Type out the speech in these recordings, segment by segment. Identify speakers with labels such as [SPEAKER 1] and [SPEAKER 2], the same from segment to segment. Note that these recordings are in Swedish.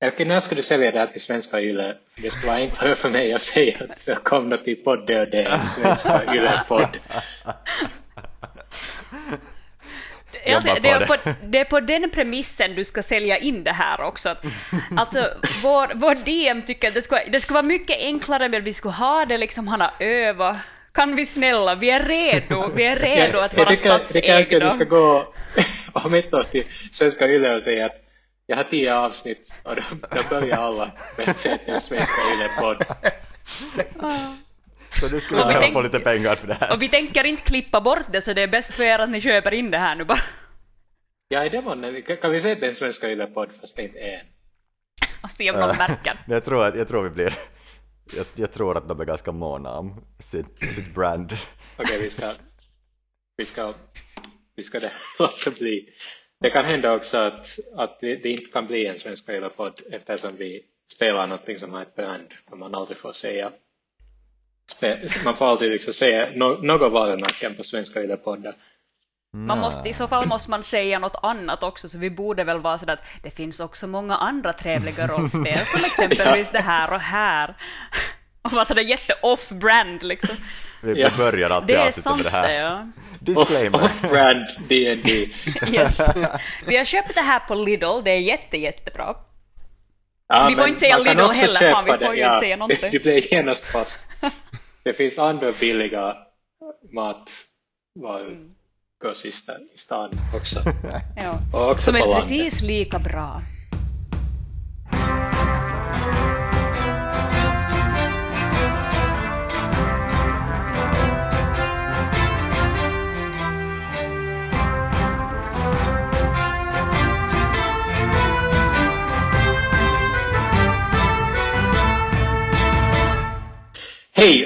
[SPEAKER 1] När ska du sälja det här till svenska YLE? Det skulle vara enklare för mig att säga att välkomna till podd det och det, en svenska YLE-podd.
[SPEAKER 2] Jobba
[SPEAKER 3] det, det, är
[SPEAKER 2] på
[SPEAKER 3] det är på den premissen du ska sälja in det här också. Att- Alltså, vår, vår DM tycker att det skulle, det skulle vara mycket enklare men vi skulle ha det liksom, han har övat. Kan vi snälla, vi är redo, vi är redo att vara
[SPEAKER 1] tycker, jag tycker inte du ska
[SPEAKER 3] statsägda.
[SPEAKER 1] gå om ett år till svenska YLE och säga att jag har tio avsnitt och då, då börjar alla med att säga att det är en svenska YLE-podd.
[SPEAKER 2] Så du skulle behöva få lite pengar för det här.
[SPEAKER 3] Och vi tänker inte klippa bort det så det är bäst för er att ni köper in det här nu bara.
[SPEAKER 1] Ja, det var, kan, kan vi säga att det är en svenska YLE-podd fast det inte är en?
[SPEAKER 3] Och se om någon märker.
[SPEAKER 2] Men jag tror, att, jag tror vi blir... Jag, jag tror att de är ganska måna om sitt, sitt brand.
[SPEAKER 1] Okej, vi ska, vi ska, vi ska det låta bli. Det kan hända också att, att det inte kan bli en svenska YLE-podd eftersom vi spelar någonting som har ett brand där man aldrig får säga man får alltid liksom säga no, något varumärken på svenska YLE-poddar.
[SPEAKER 3] Man måste, I så fall måste man säga något annat också, så vi borde väl vara sådär att det finns också många andra trevliga rollspel, som exempelvis det här och här. Och vara sådär jätte-off-brand liksom.
[SPEAKER 2] Vi,
[SPEAKER 1] Ja.
[SPEAKER 2] börjar alltid
[SPEAKER 3] Det är
[SPEAKER 2] avsnittet
[SPEAKER 3] sant
[SPEAKER 2] med det
[SPEAKER 3] det,
[SPEAKER 2] här.
[SPEAKER 3] ja.
[SPEAKER 2] Disclaimer.
[SPEAKER 1] Off-brand D&D.
[SPEAKER 3] Yes. Vi har köpt det här på Lidl, det är jätte, jättebra.
[SPEAKER 1] Ja,
[SPEAKER 3] Vi får inte säga Lidl heller, fan, vi får
[SPEAKER 1] det,
[SPEAKER 3] ju inte säga någonting.
[SPEAKER 1] Du blir genast fast. Det finns andra billiga matvarugrossister i stan också.
[SPEAKER 3] Ja.
[SPEAKER 1] Och också
[SPEAKER 3] Som är
[SPEAKER 1] landet.
[SPEAKER 3] precis lika bra.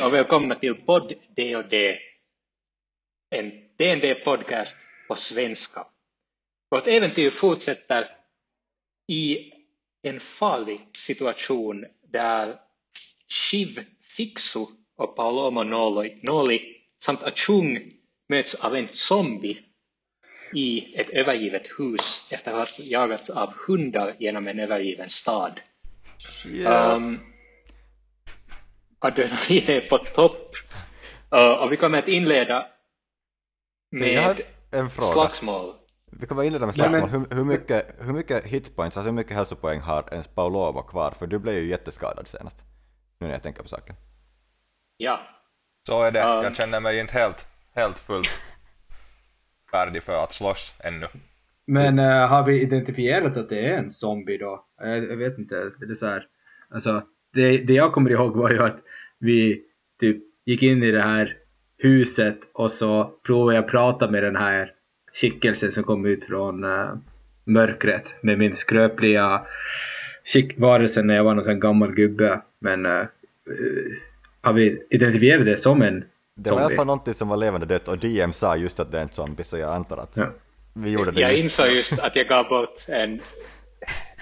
[SPEAKER 1] Hej och välkomna till podd D&D. En D&D-podcast på svenska. Vårt äventyr fortsätter i en farlig situation där Shiv Fixu och Paolomo Noli, Noli samt Achung möts av en zombie i ett övergivet hus efter att ha jagats av hundar genom en övergiven stad.
[SPEAKER 2] Shit.
[SPEAKER 1] Um, adrenalin är på topp. Uh, och vi kommer att inleda
[SPEAKER 2] Men jag har
[SPEAKER 1] med
[SPEAKER 2] en fråga.
[SPEAKER 1] slagsmål.
[SPEAKER 2] Vi kommer inleda med
[SPEAKER 4] Ja,
[SPEAKER 2] slagsmål.
[SPEAKER 4] men-
[SPEAKER 2] Hur, hur, mycket, hur mycket hitpoints, alltså hur mycket hälsopoäng har ens Paulomo kvar? För du blev ju jätteskadad senast. Nu när jag tänker på saken.
[SPEAKER 1] Ja.
[SPEAKER 5] Så är det.
[SPEAKER 1] Ja.
[SPEAKER 5] Jag känner mig inte helt, helt fullt färdig för att slåss ännu.
[SPEAKER 4] Men eh, har vi identifierat att det är en zombie då? Jag, jag vet inte. Är det så här? Alltså, det, det jag kommer ihåg var ju att vi typ gick in i det här huset och så provade jag prata med den här skickelsen som kom ut från eh, mörkret med min skröpliga skick- varelse när jag var någon sån gammal gubbe. Men eh, har vi identifierat det som en
[SPEAKER 2] Det var i alla
[SPEAKER 4] zombie?
[SPEAKER 2] fall någonting som var levande dött och DM sa just att det är en zombie så jag antar att
[SPEAKER 4] Ja.
[SPEAKER 2] vi gjorde det
[SPEAKER 1] Jag
[SPEAKER 2] just.
[SPEAKER 1] insåg just att jag gav bort en...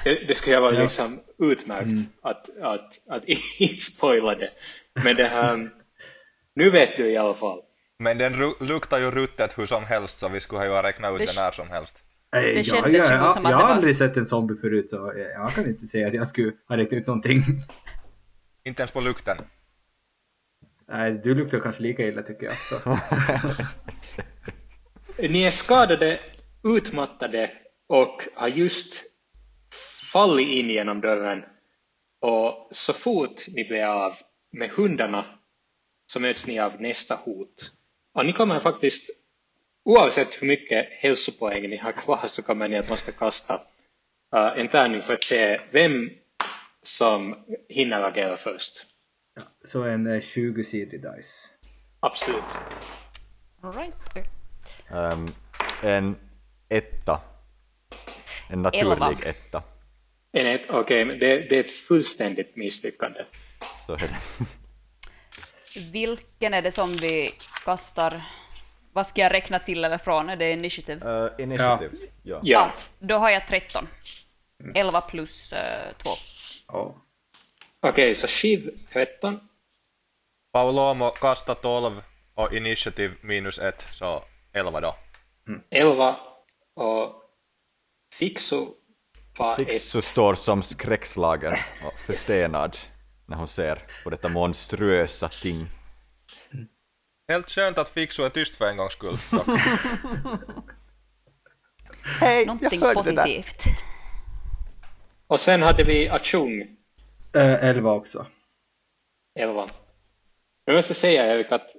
[SPEAKER 1] Det, det skulle vara
[SPEAKER 4] Ja.
[SPEAKER 1] liksom utmärkt att, att, att inte spoila det. Men det här... Nu vet du i alla fall.
[SPEAKER 5] Men den luktar ju ruttet hur som helst så vi skulle ha ju räknat ut
[SPEAKER 3] Det-
[SPEAKER 5] den när som helst.
[SPEAKER 4] Nej,
[SPEAKER 3] Det
[SPEAKER 4] jag,
[SPEAKER 3] kändes
[SPEAKER 4] jag,
[SPEAKER 3] ju som
[SPEAKER 4] jag,
[SPEAKER 3] att
[SPEAKER 4] jag
[SPEAKER 3] det
[SPEAKER 4] har aldrig sett en zombie förut så jag, jag kan inte säga att jag skulle ha räknat ut någonting.
[SPEAKER 5] Inte ens på lukten.
[SPEAKER 4] Nej, du luktar kanske lika illa tycker jag. Så.
[SPEAKER 1] Ni är skadade, utmattade och har just fallit in genom dörren. Och så fort ni blir av med hundarna så möts ni av nästa hot. Och ni kommer faktiskt, oavsett hur mycket hälsopoäng ni har kvar så kommer ni att måste kasta uh, en tärning för att se vem som hinner agera först.
[SPEAKER 4] så en eh, 20-sidig dice.
[SPEAKER 1] Absolut.
[SPEAKER 3] All right.
[SPEAKER 2] Ehm, en etta. En naturlig
[SPEAKER 3] Elva.
[SPEAKER 2] etta.
[SPEAKER 1] En ett- Okej, men det, det är ett fullständigt misslyckande.
[SPEAKER 2] Så är det.
[SPEAKER 3] Vilken är det som vi kastar? Vad ska jag räkna till eller från? Är det initiativ?
[SPEAKER 2] Uh, initiativ. Ja.
[SPEAKER 1] Ja.
[SPEAKER 3] Då har jag 13. 11 plus 2.
[SPEAKER 4] Oh.
[SPEAKER 1] Okej, så Shiv 13.
[SPEAKER 5] Paulomo kasta 12 och initiativ minus 1, så 11 då.
[SPEAKER 1] 11 och Fixu var ett...
[SPEAKER 2] Fixu står som skräckslagen och förstenad när hon ser på detta monstruösa ting.
[SPEAKER 5] Helt skönt att Fixu är tyst för en gångs skull.
[SPEAKER 2] Hej,
[SPEAKER 3] Någonting positivt.
[SPEAKER 1] Och sen hade vi Achung,
[SPEAKER 4] Äh, elva också.
[SPEAKER 1] 11. Jag måste säga Erik att,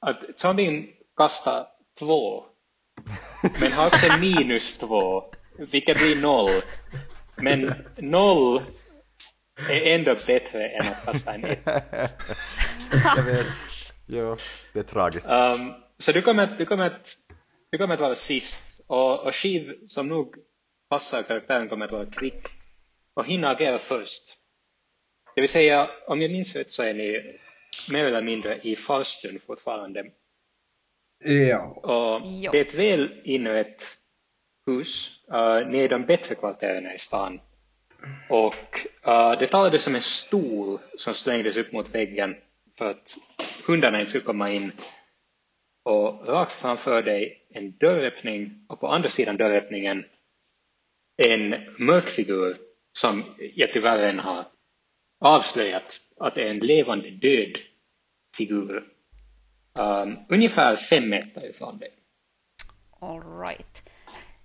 [SPEAKER 1] att zombien kastar två, men har också minus två, vilket blir noll. Men noll är ändå bättre än att kasta en ett.
[SPEAKER 2] Jag vet. Jo, det är tragiskt.
[SPEAKER 1] Um, så du kommer, att- du, kommer att, du kommer att vara sist och, och Shiv som nog passar karaktären kommer att vara kvick och hinna agera först. Det vill säga, om jag minns rätt så är ni mer eller mindre i farstun fortfarande.
[SPEAKER 4] Ja.
[SPEAKER 1] Och det är ett väl inrett hus. Uh, ni är i de bättre kvarteren i stan. Och eh, uh, det talades om en stol som slängdes upp mot väggen för att hundarna inte skulle komma in. Och rakt framför dig en dörröppning och på andra sidan dörröppningen en mörk figur som jag tyvärr än har avslöjat att det är en levande död figur. Um, ungefär fem meter ifrån dig.
[SPEAKER 3] All right.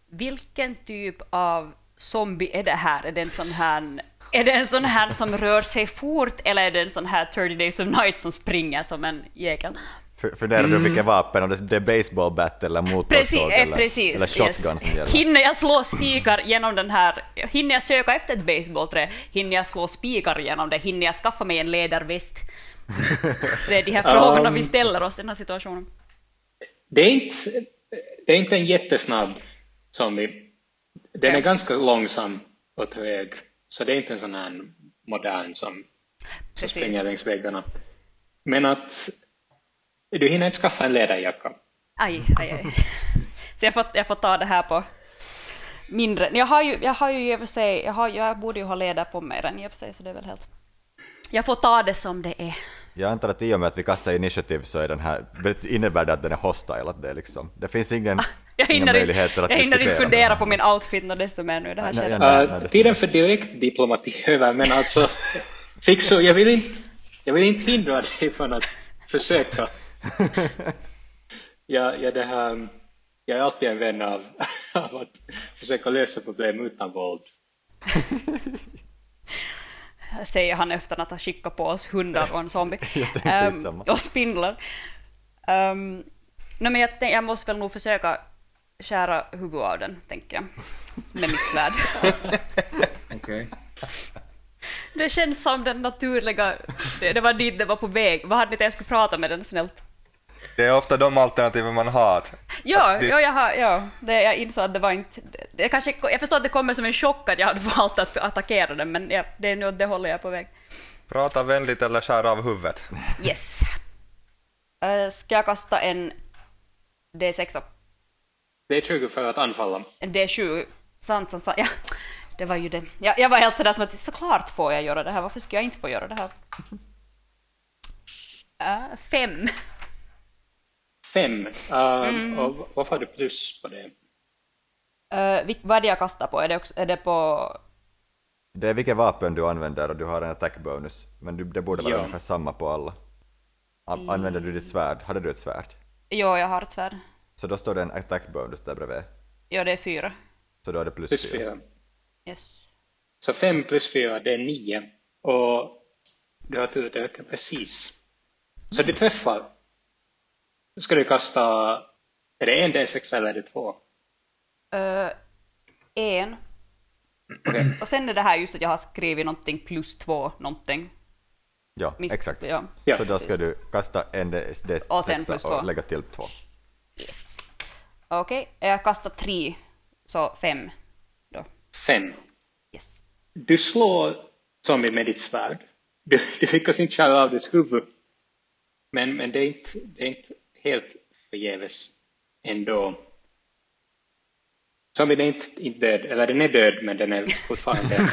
[SPEAKER 3] Vilken typ av zombie är det här? Är det en sån här, är det en sån här som rör sig fort eller är det en sån här 30 days of night som springer som en jäkel?
[SPEAKER 2] Funderar du vilka vapen, om det är baseballbat eller
[SPEAKER 3] Precis,
[SPEAKER 2] motorsåg
[SPEAKER 3] eh,
[SPEAKER 2] eller,
[SPEAKER 3] precis.
[SPEAKER 2] eller shotgun som gäller?
[SPEAKER 3] Hinner jag slå spikar genom den här, hinner jag söka efter ett baseballträ, hinner jag slå spikar genom det, hinner jag skaffa mig en ledarväst? Det är de här frågorna vi ställer oss i den här situationen.
[SPEAKER 1] Det är inte, det är inte en jättesnabb zombie. Den är ganska långsam och trög. Så det är inte en sån här modern som, som springer längs väggarna. Men att du hinner inte skaffa en ledarjacka.
[SPEAKER 3] Aj, aj, aj. Så jag får, jag får ta det här på mindre. Jag har ju, jag har ju i och för sig, jag, har, jag borde ju ha ledare på mig redan i och för sig, så det är väl helt... Jag får ta det som det är.
[SPEAKER 2] Jag antar att i och med att vi kastar initiativ så är den här, innebär det att den är hostile, att det liksom, det finns ingen,
[SPEAKER 3] Jag
[SPEAKER 2] inga
[SPEAKER 3] hinner, inte, jag hinner inte fundera på min outfit och desto mer nu i det här skedet.
[SPEAKER 1] Uh,
[SPEAKER 2] det
[SPEAKER 1] tiden för direktdiplomati är över, men alltså Fixo, jag vill inte, jag vill inte hindra dig från att försöka. Jag, jag, det här, jag är alltid en vän av, av att försöka lösa problem utan våld.
[SPEAKER 3] säger han efter att ha skickat på oss hundar och en zombie.
[SPEAKER 2] Jag tänkte
[SPEAKER 3] Ehm,
[SPEAKER 2] just samma.
[SPEAKER 3] och spindlar. Um, nej, men jag, jag måste väl nog försöka skära huvudet av den, tänker jag. Med mitt svärd.
[SPEAKER 4] Okej.
[SPEAKER 3] Det känns som den naturliga... Det, det var dit det var på väg. Vad hade ni tänkt jag skulle prata med den snällt?
[SPEAKER 5] Det är ofta de alternativen man har.
[SPEAKER 3] Ja,
[SPEAKER 5] det-
[SPEAKER 3] ja, jag, har, ja det, jag insåg att det var inte... Det, det kanske, jag förstår att det kommer som en chock att jag hade valt att attackera den, men ja, det är nu åt det hållet jag är på väg.
[SPEAKER 5] Prata vänligt eller skär av huvudet.
[SPEAKER 3] Yes. Uh, ska jag kasta en D6 upp?
[SPEAKER 1] Det är 20 för att anfalla.
[SPEAKER 3] En D7? Sant, sant, sant. Ja, det var ju det. Jag, jag var helt sådär som att såklart får jag göra det här, varför ska jag inte få göra det här? Uh, fem.
[SPEAKER 1] Fem. Um, Och vad får du plus på det?
[SPEAKER 3] Uh, vil- vad är det jag kastar på? Är det, också, är det på...
[SPEAKER 2] Det är vilket vapen du använder och du har en attack bonus, men du, det borde vara
[SPEAKER 1] Ja.
[SPEAKER 2] ungefär samma på alla. An- Använder du ditt svärd? Hade du ett svärd?
[SPEAKER 3] Jo, jag har ett svärd.
[SPEAKER 2] Så då står det en attack bonus där bredvid.
[SPEAKER 3] Jo, det är fyra.
[SPEAKER 2] Så då är det plus,
[SPEAKER 1] Plus
[SPEAKER 2] fyra.
[SPEAKER 1] fyra.
[SPEAKER 3] Yes.
[SPEAKER 1] Så fem plus fyra, det är nio. Och du har tur, det ökar precis. Så du träffar. Då ska du kasta, är det en D6 eller är det två?
[SPEAKER 3] Uh, en.
[SPEAKER 1] Okej.
[SPEAKER 3] Och sen är det här just att jag har skrivit någonting plus två någonting.
[SPEAKER 2] Ja,
[SPEAKER 3] Miss-
[SPEAKER 2] exakt.
[SPEAKER 3] Ja.
[SPEAKER 1] Ja,
[SPEAKER 2] så då ska du kasta en D- D6
[SPEAKER 3] Och
[SPEAKER 2] och lägga till två.
[SPEAKER 3] Okej, jag kastar tre, så fem då.
[SPEAKER 1] Fem.
[SPEAKER 3] Yes.
[SPEAKER 1] Du slår zombie med ditt svärd. Du, du lyckas inte skära av dess huvud. Men, men det, är inte, det är inte helt förgäves ändå. Zombien är inte, inte död, eller den är död men den är fortfarande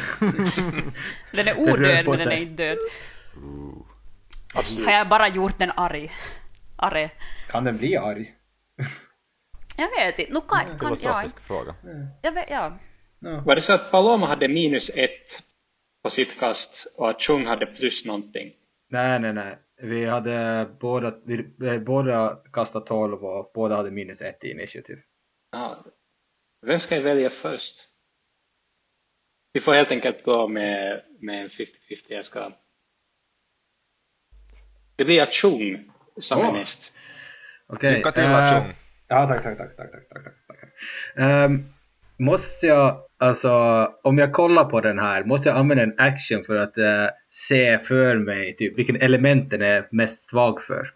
[SPEAKER 3] Den är odöd men den är inte död.
[SPEAKER 1] absolut.
[SPEAKER 3] Har jag bara gjort den arg? Arg?
[SPEAKER 4] Kan den bli arg?
[SPEAKER 3] Jag vet inte. Nu kan, kan jag
[SPEAKER 2] Filosofisk
[SPEAKER 3] inte.
[SPEAKER 2] fråga.
[SPEAKER 3] Jag vet, ja.
[SPEAKER 4] Ja.
[SPEAKER 1] Var det så att Paloma hade minus ett på sitt kast och att Chung hade plus någonting?
[SPEAKER 4] Nej, nej, nej. Vi hade båda, vi, vi båda kastat 12 och båda hade minus ett i initiativ.
[SPEAKER 1] Ja. Vem ska jag välja först? Vi får helt enkelt gå med, med en 50-50. Jag ska... Det blir att Chung som är
[SPEAKER 4] Åh.
[SPEAKER 1] näst.
[SPEAKER 4] Okej.
[SPEAKER 5] Lycka till
[SPEAKER 4] eh,
[SPEAKER 5] Achung.
[SPEAKER 4] Ja, tack, tack, tack, tack, tack, tack, tack. Um, måste jag, alltså, om jag kollar på den här, måste jag använda en action för att uh, se för mig typ vilken element den är mest svag för?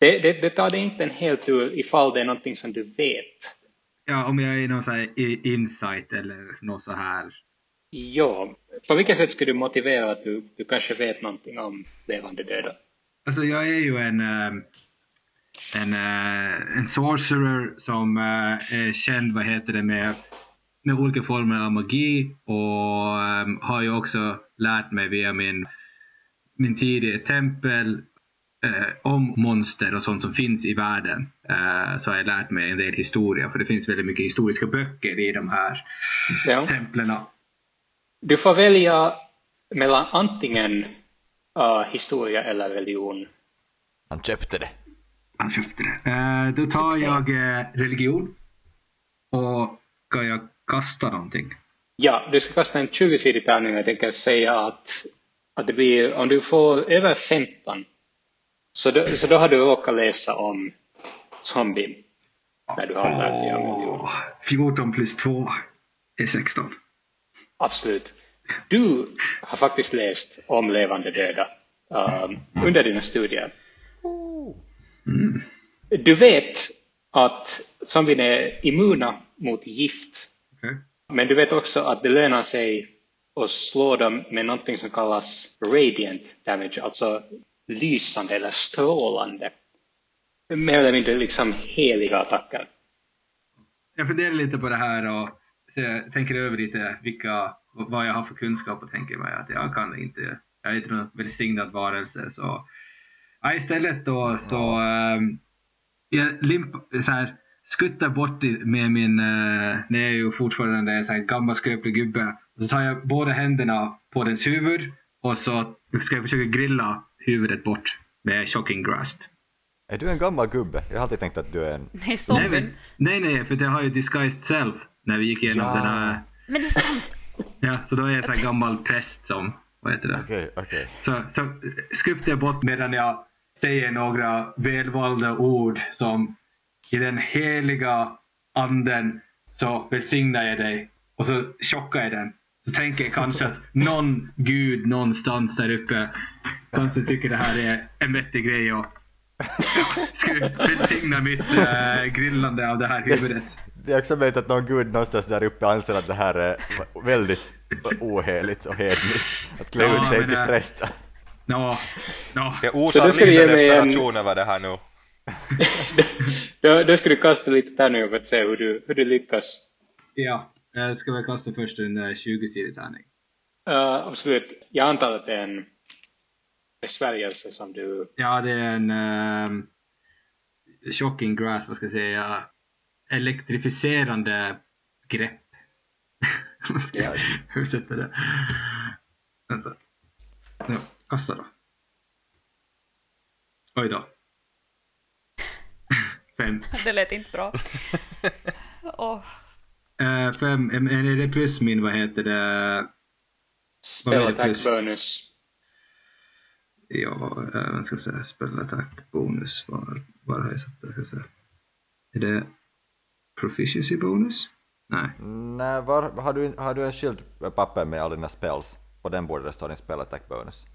[SPEAKER 1] Det, det, det tar dig inte en hel tur ifall det är någonting som du vet.
[SPEAKER 4] Ja, om jag är någon så här insight eller något så här.
[SPEAKER 1] Ja, på vilket sätt skulle du motivera att du, du kanske vet någonting om levande döda?
[SPEAKER 4] Alltså jag är ju en, ehm, en, eh, en sorcerer som eh, är känd, vad heter det, med, med olika former av magi och ehm, har ju också lärt mig via min, min tid i ett tempel eh, om monster och sånt som finns i världen. Så har jag lärt mig en del historia, för det finns väldigt mycket historiska böcker i de här
[SPEAKER 1] Ja.
[SPEAKER 4] templerna.
[SPEAKER 1] Du får välja mellan antingen uh, historia eller religion.
[SPEAKER 2] Han köpte det.
[SPEAKER 4] Han köpte det. Eh, då tar
[SPEAKER 1] Succé.
[SPEAKER 4] jag eh, religion. Och ska jag kasta någonting?
[SPEAKER 1] Ja, du ska kasta en 20-sidig tärning och jag tänker säga att, att det blir, om du får över 15, så då, så då har du råkat läsa om zombie när du har lärt dig om religion.
[SPEAKER 4] Åh, 14 plus 2 är 16.
[SPEAKER 1] Absolut. Du har faktiskt läst om levande döda um, under dina studier. Du vet att zombien är immuna mot gift,
[SPEAKER 4] Okej.
[SPEAKER 1] men du vet också att det lönar sig att slå dem med någonting som kallas radiant damage, alltså lysande eller strålande. Mer eller mindre liksom heliga attacker.
[SPEAKER 4] Jag funderar lite på det här och tänker över lite vilka, vad jag har för kunskap och tänker mig att jag kan inte, jag är inte någon välsignad varelse. Så ja, istället då så ehm, jag limp, så här, skuttar bort med min, uh, när jag är ju fortfarande en så här gammal skröplig gubbe. Så tar jag båda händerna på dens huvud och så ska jag försöka grilla huvudet bort med shocking grasp.
[SPEAKER 2] Är du en gammal gubbe? Jag har alltid tänkt att du är en...
[SPEAKER 3] Nej,
[SPEAKER 4] Nej,
[SPEAKER 3] zombien.
[SPEAKER 4] men, nej, nej, för det har ju disguised self när vi gick igenom
[SPEAKER 2] Ja.
[SPEAKER 4] den här.
[SPEAKER 3] Men det är sant.
[SPEAKER 4] Ja, så då är jag en sån här gammal präst som, vad heter det?
[SPEAKER 2] Okej, okej.
[SPEAKER 4] Så, så skuttar jag bort medan jag säger några välvalda ord som i den heliga anden så välsignar jag dig och så chockar jag den. Så tänker jag kanske att någon gud någonstans där uppe kanske tycker det här är en vettig grej och ska välsigna mitt äh, grillande av det här huvudet.
[SPEAKER 2] Det är också möjligt att någon gud någonstans där uppe anser att det här är väldigt oheligt och hedniskt. Att klä
[SPEAKER 4] Ja,
[SPEAKER 2] ut sig till
[SPEAKER 4] det-
[SPEAKER 2] präst.
[SPEAKER 4] Nå, nå.
[SPEAKER 5] Det
[SPEAKER 1] mig en-
[SPEAKER 5] desperation över det här nu.
[SPEAKER 1] Då, då ska du kasta lite tärningar för att se hur du, hur du lyckas.
[SPEAKER 4] Ja, jag ska väl kasta först en eh, 20-sidig tärning.
[SPEAKER 1] Uh, absolut. Jag antar att det är en besvärjelse som du...
[SPEAKER 4] Ja, det är en um, shocking grass, vad ska jag säga, elektrificerande grepp. Jag översätta det? Vänta. Ja, kasta då. Oj då. Fem.
[SPEAKER 3] Det lät inte bra.
[SPEAKER 4] Eh, fem, em, är det plus min, vad heter det?
[SPEAKER 1] Spell
[SPEAKER 4] Vad är det
[SPEAKER 1] attack
[SPEAKER 4] plus?
[SPEAKER 1] bonus.
[SPEAKER 4] Ja, eh, vad ska jag säga, spell attack bonus, var, var har jag satt det? Ska jag säga. Är det proficiency bonus? Nej.
[SPEAKER 2] Nej, var, har, du, har du en skild papper med alla dina spells? På den borde det stå din spell attack bonus.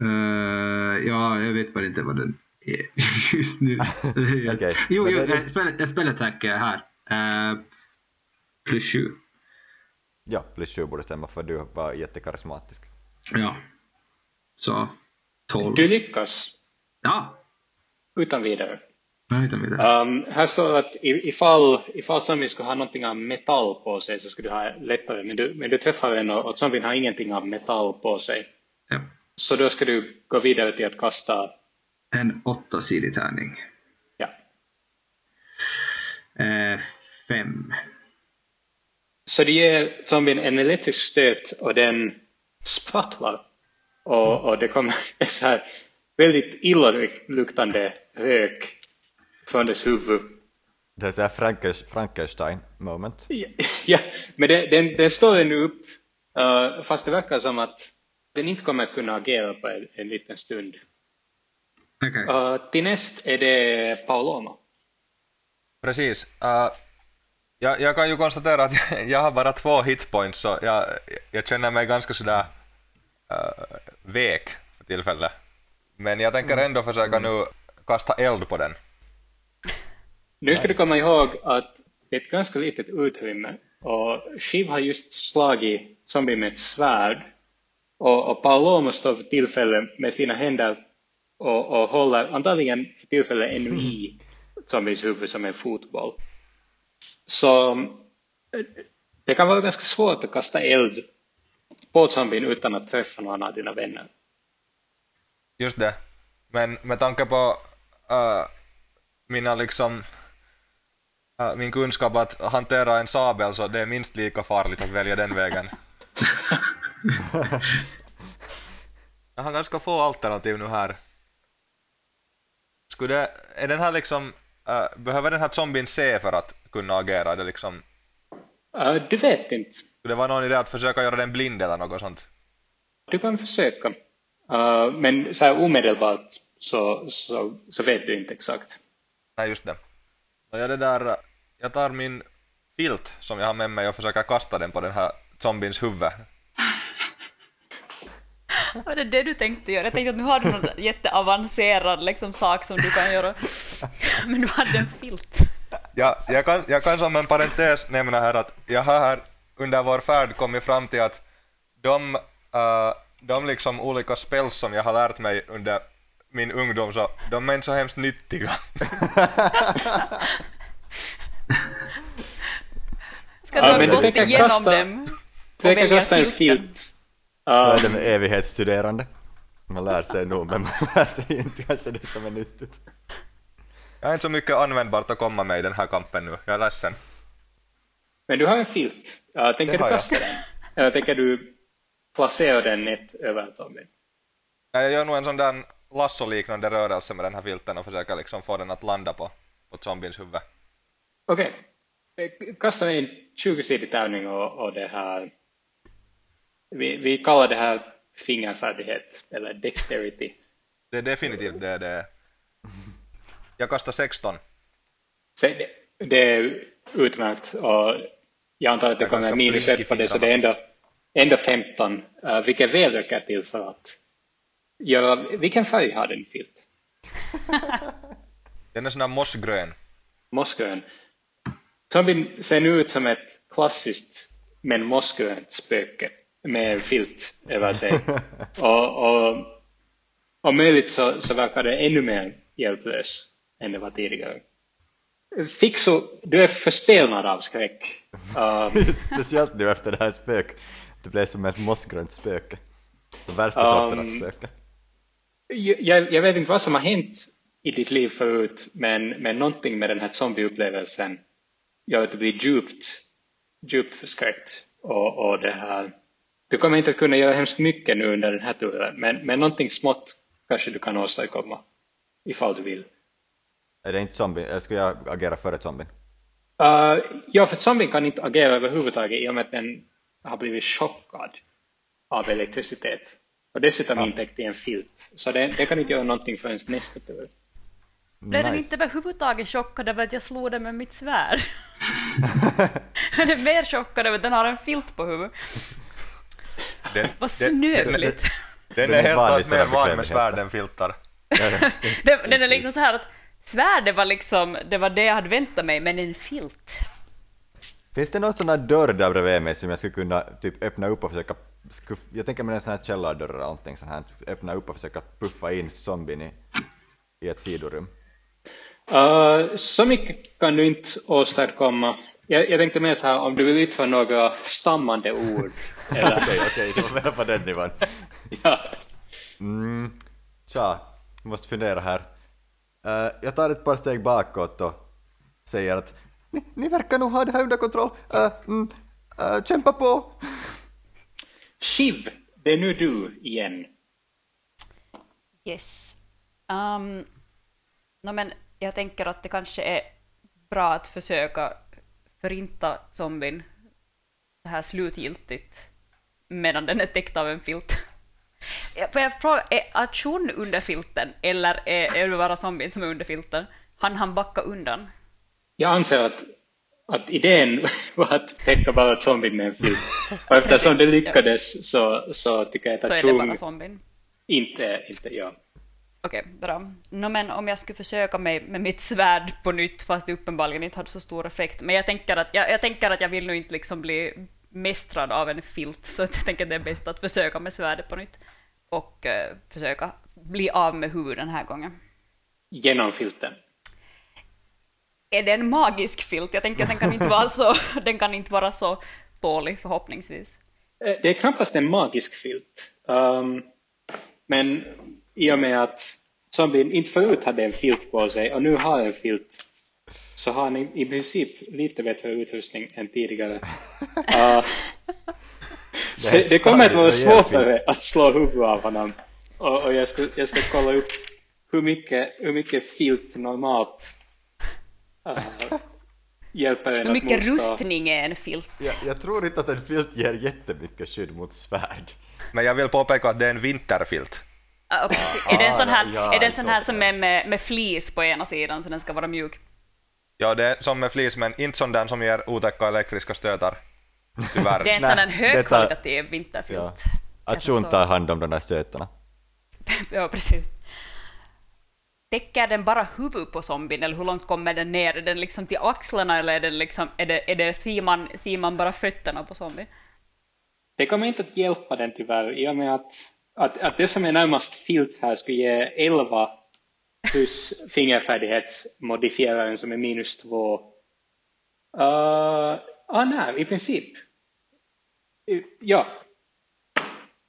[SPEAKER 4] Eh, ja, jag vet bara inte vad den är just nu.
[SPEAKER 2] Okej,
[SPEAKER 4] Jo, jo
[SPEAKER 2] det
[SPEAKER 4] jag spelar, jag spelar attack eh, här. Eh, plus 7.
[SPEAKER 2] Ja, plus 7 borde stämma för du var jättekarismatisk.
[SPEAKER 4] Ja. Så 12.
[SPEAKER 1] Du lyckas
[SPEAKER 4] Ja,
[SPEAKER 1] utan vidare.
[SPEAKER 4] utan vidare.
[SPEAKER 1] Um, här står att i- ifall, ifall zombien skulle ha någonting av metall på sig så skulle du ha lättare, men du, men du träffar den och, och zombien har ingenting av metall på sig.
[SPEAKER 4] Ja.
[SPEAKER 1] Så då ska du gå vidare till att kasta,
[SPEAKER 4] En åttasidig tärning.
[SPEAKER 1] ja,
[SPEAKER 4] Eh, fem.
[SPEAKER 1] Så det ger zombien en elektrisk stöt och den sprattlar. Och, och det kommer en så här väldigt illaluktande rök från dess huvud.
[SPEAKER 2] Det är så här Frankes- Frankenstein moment.
[SPEAKER 1] Ja, ja men den, den, den står ännu upp, uh, fast det verkar som att den inte kommer att kunna agera på en, en liten stund.
[SPEAKER 4] Okej.
[SPEAKER 1] Uh, till näst är det Pauloma.
[SPEAKER 5] Precis. Uh, jag, jag kan ju konstatera att jag, jag har bara två hitpoints så jag, jag känner mig ganska sådär uh, vek för tillfället. Men jag tänker ändå försöka nu kasta eld på den.
[SPEAKER 1] Nu ska du komma ihåg att det är ett ganska litet utrymme och Shiv har just slagit zombie med ett svärd och, och Paolomo står för tillfället med sina händer och, och håller antagligen för tillfället ännu i zombies huvud som en fotboll. Så det kan vara ganska svårt att kasta eld på zombien utan att träffa någon av dina vänner.
[SPEAKER 5] Just det. Men med tanke på uh, mina liksom uh, min kunskap att hantera en sabel så det är minst lika farligt att välja den vägen. Jag har ganska få alternativ nu här. Skulle är den här liksom, uh, behöver den här zombien se för att kunna agera? Är det liksom,
[SPEAKER 1] Uh, du vet inte.
[SPEAKER 5] skulle det vara någon idé att försöka göra den blind eller något sånt?
[SPEAKER 1] Du kan försöka. Uh, men så här omedelbart så, så, så vet du inte exakt.
[SPEAKER 5] Nej, just det. Jag, det där, jag tar min filt som jag har med mig och försöker kasta den på den här zombiens huvud.
[SPEAKER 3] Var det det du tänkte göra? Jag tänkte att nu har du någon jätteavancerad liksom, sak som du kan göra. Men du hade en filt.
[SPEAKER 5] Ja, jag, kan, jag kan som en parentes nämna här att jag har här under vår färd kommit fram till att de, uh, de liksom olika spells som jag har lärt mig under min ungdom så de är inte så hemskt nyttiga.
[SPEAKER 3] Ska du
[SPEAKER 1] men
[SPEAKER 3] ha gått igenom
[SPEAKER 1] kasta-
[SPEAKER 3] dem?
[SPEAKER 1] Du kan kasta en filt.
[SPEAKER 2] Så är det med evighetsstuderande. Man lär sig nog, men man lär sig inte kanske det som är nyttigt.
[SPEAKER 5] Jag har inte så mycket användbart att komma med i den här kampen nu, jag är ledsen.
[SPEAKER 1] men du har en filt. Uh, tänker
[SPEAKER 5] Det
[SPEAKER 1] du
[SPEAKER 5] har jag.
[SPEAKER 1] kasta den? Eller tänker du placera den nätt över?
[SPEAKER 5] Ja, Jag gör nog en sån där lasso-liknande rörelse med den här filten och försöker liksom få den att landa på, på zombiens huvud.
[SPEAKER 1] Okej. Eh, Kasta en 20-sidig tärning och, och det här... Vi, vi kallar det här fingerfärdighet, eller dexterity.
[SPEAKER 5] Det är definitivt det det är. Jag kastar 16.
[SPEAKER 1] Så det, det är utmärkt och jag antar att det
[SPEAKER 5] Jag
[SPEAKER 1] kommer minus ett på det så det är ändå, ändå 15, uh, vilket väl räcker till för att göra... Vilken färg har den filt?
[SPEAKER 5] Den är sån där mossgrön.
[SPEAKER 1] Mossgrön. Zombien ser nu ut som ett klassiskt men mossgrönt spöke med filt över sig. och, och om möjligt så, så verkar det ännu mer hjälplös än det var tidigare. Fixo, du är förstelnad av skräck. Um,
[SPEAKER 2] Speciellt nu efter det här spök. Det blev som ett mossgrönt spöke. De värsta
[SPEAKER 1] Um,
[SPEAKER 2] sorternas spöke.
[SPEAKER 1] jag, jag vet inte vad som har hänt i ditt liv förut, men, men någonting med den här zombieupplevelsen gör att du blir djupt, djupt förskräckt. Och, och det här, du kommer inte att kunna göra hemskt mycket nu under den här turen, men, men någonting smått kanske du kan åstadkomma, ifall du vill.
[SPEAKER 2] Är det inte zombie? Eller ska jag agera före zombien?
[SPEAKER 1] Uh, ja, för zombien kan inte agera överhuvudtaget i och med att den har blivit chockad av elektricitet. Och dessutom intäckt i en filt. Så den, den kan inte göra någonting förrän nästa tur.
[SPEAKER 3] Blev den
[SPEAKER 2] Nice.
[SPEAKER 3] inte överhuvudtaget chockad över att jag slog den med mitt svärd? den är mer chockad över att den har en filt på huvudet.
[SPEAKER 5] Den,
[SPEAKER 3] Vad
[SPEAKER 5] den,
[SPEAKER 3] snövligt.
[SPEAKER 5] den
[SPEAKER 2] Den
[SPEAKER 5] är helt klart mer van med svärd än filtar.
[SPEAKER 3] Den, den är liksom så här att svärdet var liksom, det var det jag hade väntat mig, men en filt.
[SPEAKER 2] Finns det någon sån här dörr där bredvid mig som jag skulle kunna typ öppna upp och försöka. Jag tänker mig en sån här källardörr eller någonting sånt här. Öppna upp och försöka puffa in zombien i, i ett sidorum.
[SPEAKER 1] Uh, så mycket kan du inte åstadkomma. Jag, jag tänkte mer så här, om du vill utföra några stammande ord.
[SPEAKER 2] Okej, okej, så var på den nivån.
[SPEAKER 1] ja.
[SPEAKER 2] Mm, tja, måste fundera här. Eh, jag tar ett par steg bakåt och säger att ni, ni verkar nog ha det här under kontroll. Eh, mm, Uh, kämpa på!
[SPEAKER 1] Shiv, det är nu du igen.
[SPEAKER 3] Yes. Um, no, men jag tänker att det kanske är bra att försöka förinta zombien det här slutgiltigt medan den är täckt av en filt. Får jag fråga, är Achun under filten eller är, är det bara zombien som är under filten? Han han backa undan?
[SPEAKER 1] Jag anser att, att idén var att täcka bara zombien med en filt. Och eftersom det lyckades så, så tycker jag att
[SPEAKER 3] zombien?
[SPEAKER 1] inte, inte ja.
[SPEAKER 3] Okej, bra. No, men om jag skulle försöka mig med mitt svärd på nytt, fast det uppenbarligen inte hade så stor effekt. Men jag tänker att jag, jag, tänker att jag vill nog inte liksom bli mästrad av en filt, så jag tänker att det är bäst att försöka med svärdet på nytt. Och eh, försöka bli av med huvudet den här gången.
[SPEAKER 1] genom filten.
[SPEAKER 3] Är det en magisk filt? Jag tänker att den kan inte vara så, den kan inte vara så dålig förhoppningsvis.
[SPEAKER 1] Eh, Det är knappast en magisk filt. Um, men i och med att zombien inte förut hade en filt på sig och nu har en filt så har han i, princip lite bättre utrustning än tidigare. Uh,
[SPEAKER 2] Det
[SPEAKER 1] det, kommer att vara svårare att slå huvudet av honom. Och, och jag, ska, jag ska kolla upp hur mycket, hur mycket filt normalt uh, hjälper en
[SPEAKER 3] Hur
[SPEAKER 1] att
[SPEAKER 3] mycket
[SPEAKER 1] motstå.
[SPEAKER 3] rustning är en filt?
[SPEAKER 2] Jag, jag tror inte att en filt ger jättemycket skydd mot svärd.
[SPEAKER 5] Men jag vill påpeka att det är en vinterfilt.
[SPEAKER 3] Är det en sån här,
[SPEAKER 2] ja,
[SPEAKER 3] är det en sån här som är med, med flis på ena sidan så den ska vara mjuk?
[SPEAKER 5] Ja, det är som med flis, men inte sån där som ger otäcka elektriska stötar. Tyvärr.
[SPEAKER 3] Det är en sån här högkvalitativ vinterfilt.
[SPEAKER 2] Ja. Achun
[SPEAKER 3] förstår.
[SPEAKER 2] tar hand om de där stötarna.
[SPEAKER 3] Ja, precis. Täcker den bara huvudet på zombien eller hur långt kommer den ner? Är den liksom till axlarna eller är, den liksom, är det, är det ser, man, ser man bara fötterna på zombien?
[SPEAKER 1] Det kommer inte att hjälpa den tyvärr i och med att, att, att det som är närmast filt här skulle ge 11 plus fingerfärdighetsmodifieraren som är minus 2. Uh, ah, nej, i princip. Ja.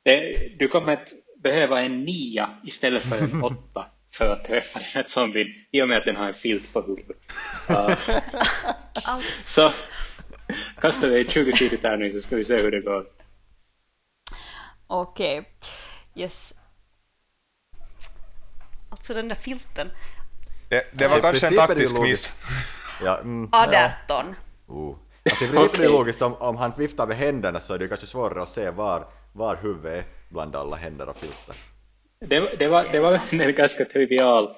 [SPEAKER 1] Det, du kommer att behöva en nia istället för en åtta för att träffa den här zombien i och med att den har en filt på huvudet. Uh, så kasta dig 20 sidor tärning så ska vi se hur det går.
[SPEAKER 3] Okej. Yes. Alltså den där filten.
[SPEAKER 5] Det, det var
[SPEAKER 2] I
[SPEAKER 5] kanske en taktisk miss.
[SPEAKER 2] Ja, mm, ja.
[SPEAKER 3] 18.
[SPEAKER 2] Oh. Alltså i princip är det logiskt om, om han viftar med händerna så är det kanske svårare att se var, var huvudet är bland alla händer och filtar.
[SPEAKER 1] Det, det, var, det var en ganska trivial,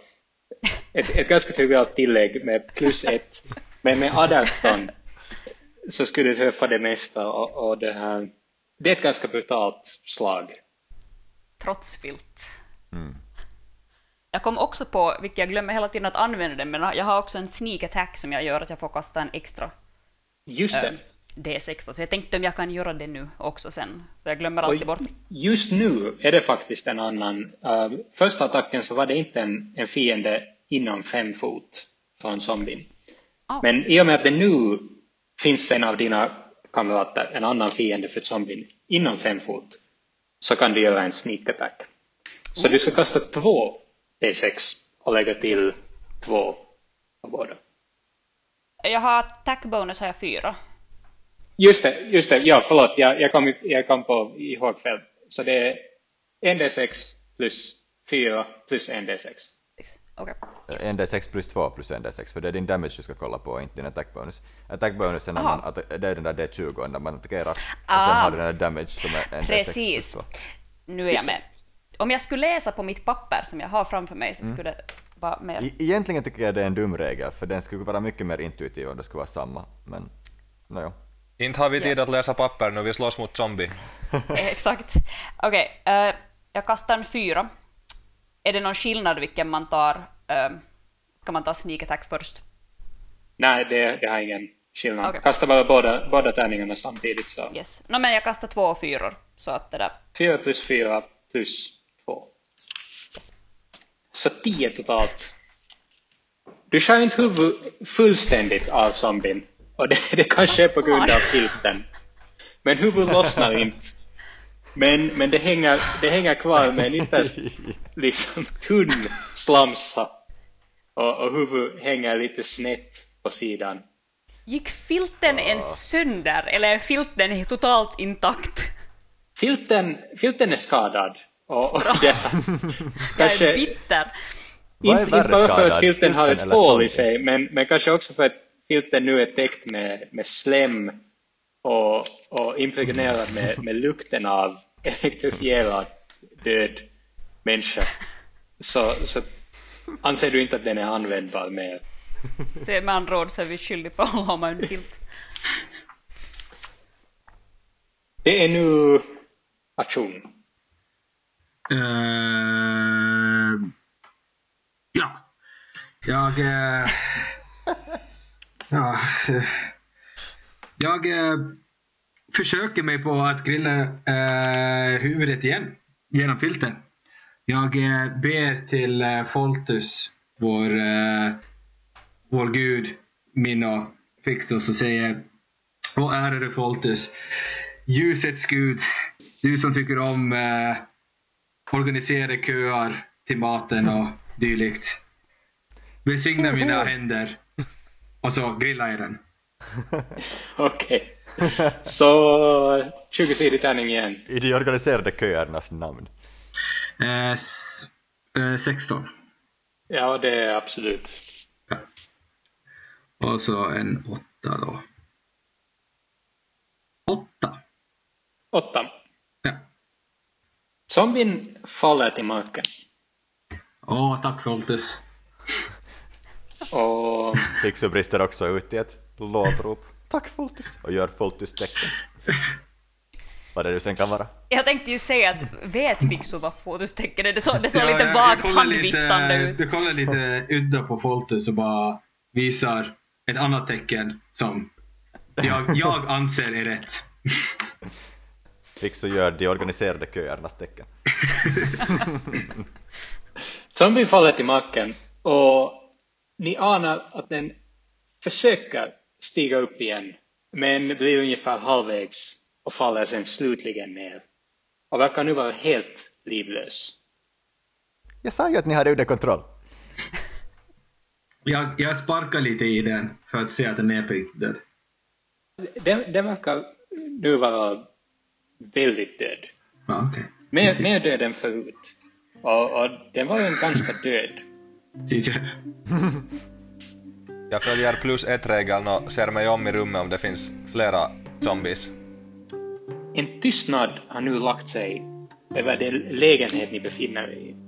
[SPEAKER 1] ett, ett ganska trivialt tillägg med plus ett. Men med 18 så skulle du träffa det mesta och, och det här. Det är ett ganska brutalt slag.
[SPEAKER 3] Trots filt. Jag kom också på, vilket jag glömmer hela tiden att använda den, men jag har också en sneak attack som jag gör att jag får kasta en extra
[SPEAKER 1] Just det.
[SPEAKER 3] D6 då, så jag tänkte om jag kan göra det nu också sen. Så jag glömmer alltid
[SPEAKER 1] Och
[SPEAKER 3] bort.
[SPEAKER 1] just nu är det faktiskt en annan. Uh, första attacken så var det inte en, en fiende inom fem fot från zombien.
[SPEAKER 3] Ah.
[SPEAKER 1] Men i och med att det nu finns en av dina kamrater, en annan fiende för zombien, inom fem fot, så kan du göra en sneak attack. Så du ska kasta två D6 och lägga till två av båda.
[SPEAKER 3] Jag har attack bonus har jag fyra.
[SPEAKER 1] Just det, just det, ja förlåt, jag, jag, kom, jag kom på ihåg fel. Så det är en D6 plus fyra plus en D6.
[SPEAKER 3] Okej.
[SPEAKER 2] En D6 plus 2 plus en D6, för det är din damage du ska kolla på, inte din attack bonus. Attack bonus är när man, det är den där D20 när man attackerar, och
[SPEAKER 3] Ah.
[SPEAKER 2] sen har du den där damage som är en D6 plus
[SPEAKER 3] Precis.
[SPEAKER 2] 2.
[SPEAKER 3] Nu är jag med. Om jag skulle läsa på mitt papper som jag har framför mig så skulle det vara mer...
[SPEAKER 2] I, egentligen tycker jag det är en dum regel, för den skulle vara mycket mer intuitiv om det skulle vara samma, men nåja.
[SPEAKER 5] Inte har vi tid att läsa papper nu, vi slåss mot zombie.
[SPEAKER 3] Exakt. Okej, eh, jag kastar en fyra. Är det någon skillnad vilken man tar? eh, ska man ta sneak attack först?
[SPEAKER 1] Nej, det, det har ingen skillnad.
[SPEAKER 3] Okej.
[SPEAKER 1] Kasta bara båda, båda tärningarna samtidigt. Så.
[SPEAKER 3] Yes. No, men jag kastar två fyror, så att det där...
[SPEAKER 1] Fyra plus fyra plus två.
[SPEAKER 3] Yes.
[SPEAKER 1] Så tio totalt. Du skär inte huvudet fullständigt av zombien. Och det, det kanske är på grund av filten. Men huvudet lossnar inte. Men, men det, hänger, det hänger kvar med en ytterst liksom, tunn slamsa. Och, och huvudet hänger lite snett på sidan.
[SPEAKER 3] Gick filten ens sönder eller är filten totalt intakt?
[SPEAKER 1] Filten, filten är skadad. Och, och det,
[SPEAKER 3] Jag är
[SPEAKER 1] kanske,
[SPEAKER 3] bitter.
[SPEAKER 1] Inte, inte bara för
[SPEAKER 2] skadad,
[SPEAKER 1] att filten har
[SPEAKER 2] filten
[SPEAKER 1] ett
[SPEAKER 2] eller
[SPEAKER 1] hål i sig, men, men kanske också för att filten nu är täckt med, med slem och, och impregnerad med, med lukten av elektrifierad död människa. Så, så anser du inte att den är användbar mer?
[SPEAKER 3] Så med andra ord så är vi skyldiga på att ha en filt.
[SPEAKER 1] Det är nu aktion.
[SPEAKER 4] Eh, ja. Jag... eh, ja. Jag eh, försöker mig på att grilla eh, huvudet igen genom filten. Jag eh, ber till eh, Foltus, vår, eh, vår gud, Minno Fixus och säger Åh ärade Foltus, ljusets gud, du som tycker om eh, organiserade köer till maten och dylikt. Välsigna mina händer. Och så grillar jag den.
[SPEAKER 1] Okej. Så 20-sidig tärning igen.
[SPEAKER 2] I de organiserade köernas namn.
[SPEAKER 4] Eh, s- eh, 16.
[SPEAKER 1] Ja, det är absolut.
[SPEAKER 4] Ja. Och så en åtta då. Åtta.
[SPEAKER 1] Åtta.
[SPEAKER 4] Ja.
[SPEAKER 1] Zombien faller till marken.
[SPEAKER 4] Åh, tack Foltus.
[SPEAKER 1] Och
[SPEAKER 2] Fixu brister också ut i ett lovrop. Tack Foltus! Och gör Foltus-tecken. Vad det nu sen kan vara.
[SPEAKER 3] Jag tänkte ju säga att vet Fixu vad fotostecken är? Det såg, det såg
[SPEAKER 4] Ja,
[SPEAKER 3] lite vagt handviftande
[SPEAKER 4] lite,
[SPEAKER 3] ut.
[SPEAKER 4] Du kollar lite udda på Foltus och bara visar ett annat tecken som jag, jag anser är rätt.
[SPEAKER 2] Fixu gör de organiserade köernas tecken.
[SPEAKER 1] zombien faller till marken och ni anar att den försöker stiga upp igen men blir ungefär halvvägs och faller sen slutligen ner. Och verkar nu vara helt livlös.
[SPEAKER 2] Jag sa ju att ni hade under kontroll.
[SPEAKER 4] Jag, jag sparkar lite i den för att se att den är på riktigt död.
[SPEAKER 1] Den, den verkar nu vara väldigt död.
[SPEAKER 4] Ja, okej.
[SPEAKER 1] Mer, mer död än förut. Och, och den var ju en ganska död.
[SPEAKER 5] Jag följer plus ett-regeln och ser mig om i rummet om det finns flera zombies.
[SPEAKER 1] En tystnad har nu lagt sig över den lägenhet ni befinner er i.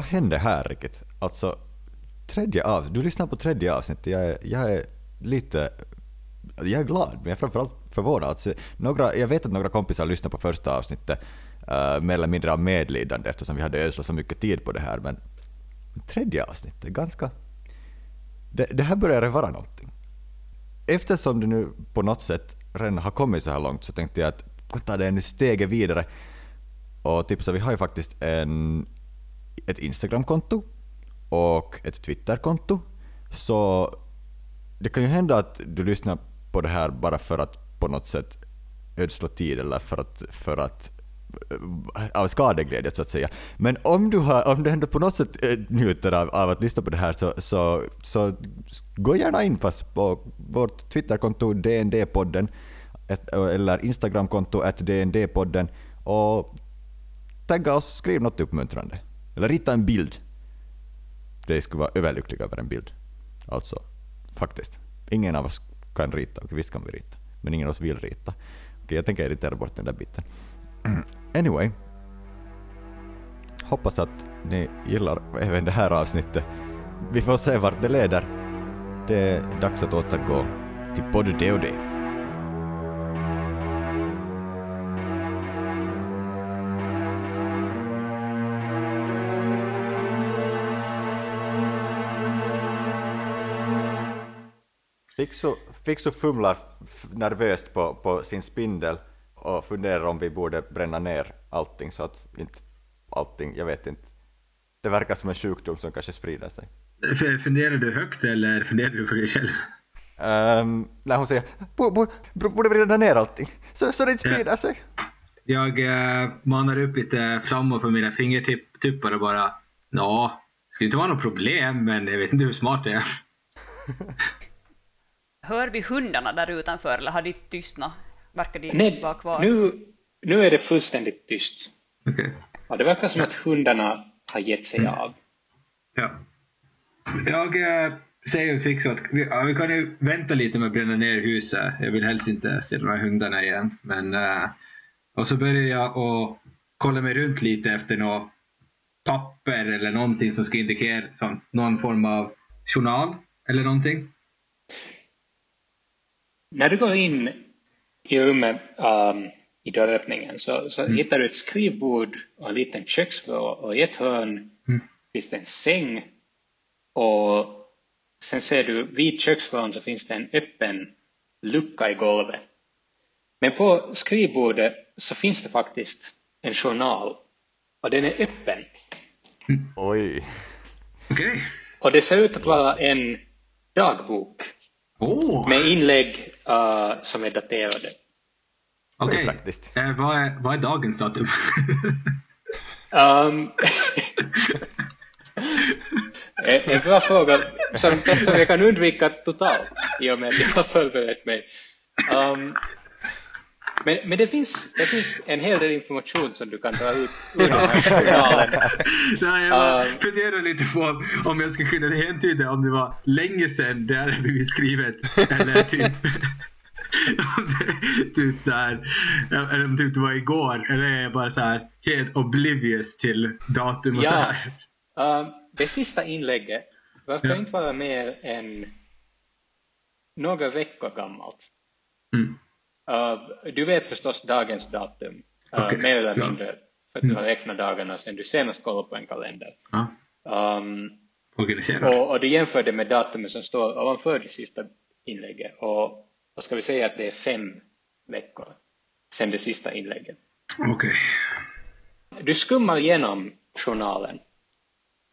[SPEAKER 2] Vad hände här riktigt? Alltså, tredje av, du lyssnar på tredje avsnittet. Jag är, jag är lite... Jag är glad, men jag är framförallt förvånad. Alltså, några, jag vet att några kompisar lyssnade på första avsnittet uh, mer eller mindre av medlidande eftersom vi hade ödslat så mycket tid på det här. Men tredje avsnittet, ganska... Det, det här börjar vara någonting. Eftersom det nu på något sätt redan har kommit så här långt så tänkte jag att vi ta det ännu steget vidare och tipsa, vi har ju faktiskt en, ett Instagramkonto och ett Twitterkonto. Så det kan ju hända att du lyssnar på det här bara för att på något sätt ödsla tid eller för att, för att eh, av skadeglädje så att säga. Men om du, har, om du ändå på något sätt eh, njuter av, av att lyssna på det här så, så, så gå gärna in fast på vårt Twitterkonto DND-podden eller Instagramkonto att DND-podden och tagga oss, skriv något uppmuntrande. Eller rita en bild. Det skulle vara överlycklig över en bild. Alltså, faktiskt. Ingen av oss kan rita, och visst kan vi rita, men ingen av oss vill rita. Okej, jag tänker irritera bort den där biten. Anyway. Hoppas att ni gillar även det här avsnittet. Vi får se vart det leder. Det är dags att återgå till både det och det. Fixo, Fixo fumlar nervöst på, på sin spindel och funderar om vi borde bränna ner allting så att inte allting, jag vet inte. Det verkar som en sjukdom som kanske sprider sig.
[SPEAKER 4] Funderar du högt eller funderar du på dig själv?
[SPEAKER 2] Um, när hon säger "Bo- bo- bo- borde vrida ner allting så, så det inte sprider sig.
[SPEAKER 4] Jag eh, manar upp lite flammor på mina fingertuppar och bara Ja, det skulle inte vara något problem men jag vet inte hur smart det är.
[SPEAKER 3] Hör vi hundarna där utanför eller har de tystnat? Verkar de
[SPEAKER 1] Nej,
[SPEAKER 3] vara kvar?
[SPEAKER 1] nu, nu är det fullständigt tyst.
[SPEAKER 4] Okej.
[SPEAKER 1] Ja, det verkar som att hundarna har gett sig av.
[SPEAKER 4] Ja. Jag eh, säger fix att vi, ja, vi kan ju vänta lite med att bränna ner huset. Jag vill helst inte se de här hundarna igen. Men, eh, och så börjar jag och kolla mig runt lite efter något papper eller någonting som ska indikera som någon form av journal eller någonting.
[SPEAKER 1] När du går in i rummet um, i dörröppningen så, så hittar du ett skrivbord och en liten köksvrå och i ett hörn
[SPEAKER 4] Mm.
[SPEAKER 1] finns det en säng och sen ser du vid köksvrån så finns det en öppen lucka i golvet. Men på skrivbordet så finns det faktiskt en journal och den är öppen
[SPEAKER 2] Oj.
[SPEAKER 4] Okej.
[SPEAKER 1] och det ser ut att vara en dagbok
[SPEAKER 4] Åh!
[SPEAKER 1] med inlägg uh, som är daterade.
[SPEAKER 4] Okej.
[SPEAKER 2] Det är praktiskt.
[SPEAKER 4] Eh, vad, är, vad är dagens datum?
[SPEAKER 1] Um, en en bra fråga som, som jag kan undvika totalt i och med att jag har förberett mig. Um, men men det, finns, det finns en hel del information som du kan dra ut ur den här journalen.
[SPEAKER 4] Nej, jag
[SPEAKER 1] Um.
[SPEAKER 4] funderar lite på om jag ska kunna häntyda om det var länge sedan det här blivit skrivet. Eller typ, typ så här, eller om typ det var igår. Eller är jag bara så här helt oblivious till datum och så
[SPEAKER 1] Ja.
[SPEAKER 4] här.
[SPEAKER 1] Um, det sista inlägget verkar
[SPEAKER 4] Ja.
[SPEAKER 1] inte vara mer än några veckor gammalt.
[SPEAKER 4] Mm.
[SPEAKER 1] Uh, du vet förstås dagens datum, uh,
[SPEAKER 4] Okej,
[SPEAKER 1] mer eller
[SPEAKER 4] ja.
[SPEAKER 1] mindre, för att du har räknat dagarna sedan du senast kollade på en kalender.
[SPEAKER 4] Ja,
[SPEAKER 1] Um, och, och du jämför det med datumet som står ovanför det sista inlägget. Och, och ska vi säga att det är fem veckor sedan det sista inlägget.
[SPEAKER 4] Okej.
[SPEAKER 1] Du skummar igenom journalen.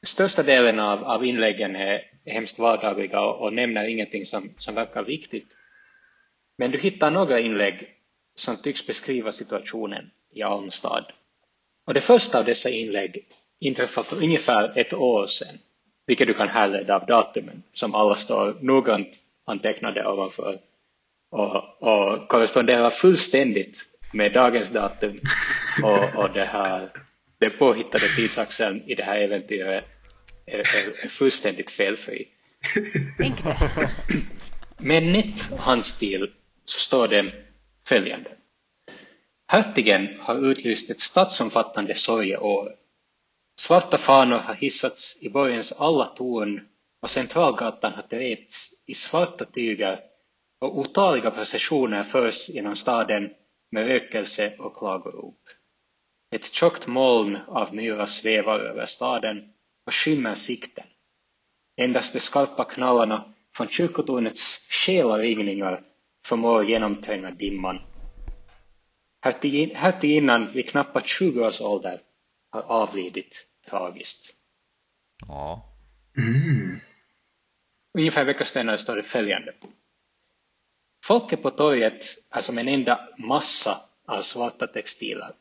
[SPEAKER 1] Största delen av, av inläggen är hemskt vardagliga och, och nämner ingenting som, som verkar viktigt. Men du hittar några inlägg som tycks beskriva situationen i Almstad. Och det första av dessa inlägg inträffade för ungefär ett år sedan, vilket du kan härleda av datumen, som alla står noggrant antecknade ovanför och, och korresponderar fullständigt med dagens datum och, och det här den påhittade tidsaxeln i det här äventyret är, är, är fullständigt felfri. Med nätt handstil så står det följande. Hertigen har utlyst ett stadsomfattande sorgeår. Svarta fanor har hissats i borgens alla torn och Centralgatan har dräpts i svarta tyger och otaliga processioner förs genom staden med rökelse och klagorop. Ett tjockt moln av myra svävar över staden och skymmer sikten. Endast de skarpa knallarna från kyrkotornets själaringningar förmår genomtränga dimman. Hertigin- Hertiginnan vid knappt 20 års ålder har avlidit tragiskt.
[SPEAKER 2] Ja.
[SPEAKER 4] Mm.
[SPEAKER 1] Ungefär en vecka senare står det följande. Folket på torget är som en enda massa av svarta textiler.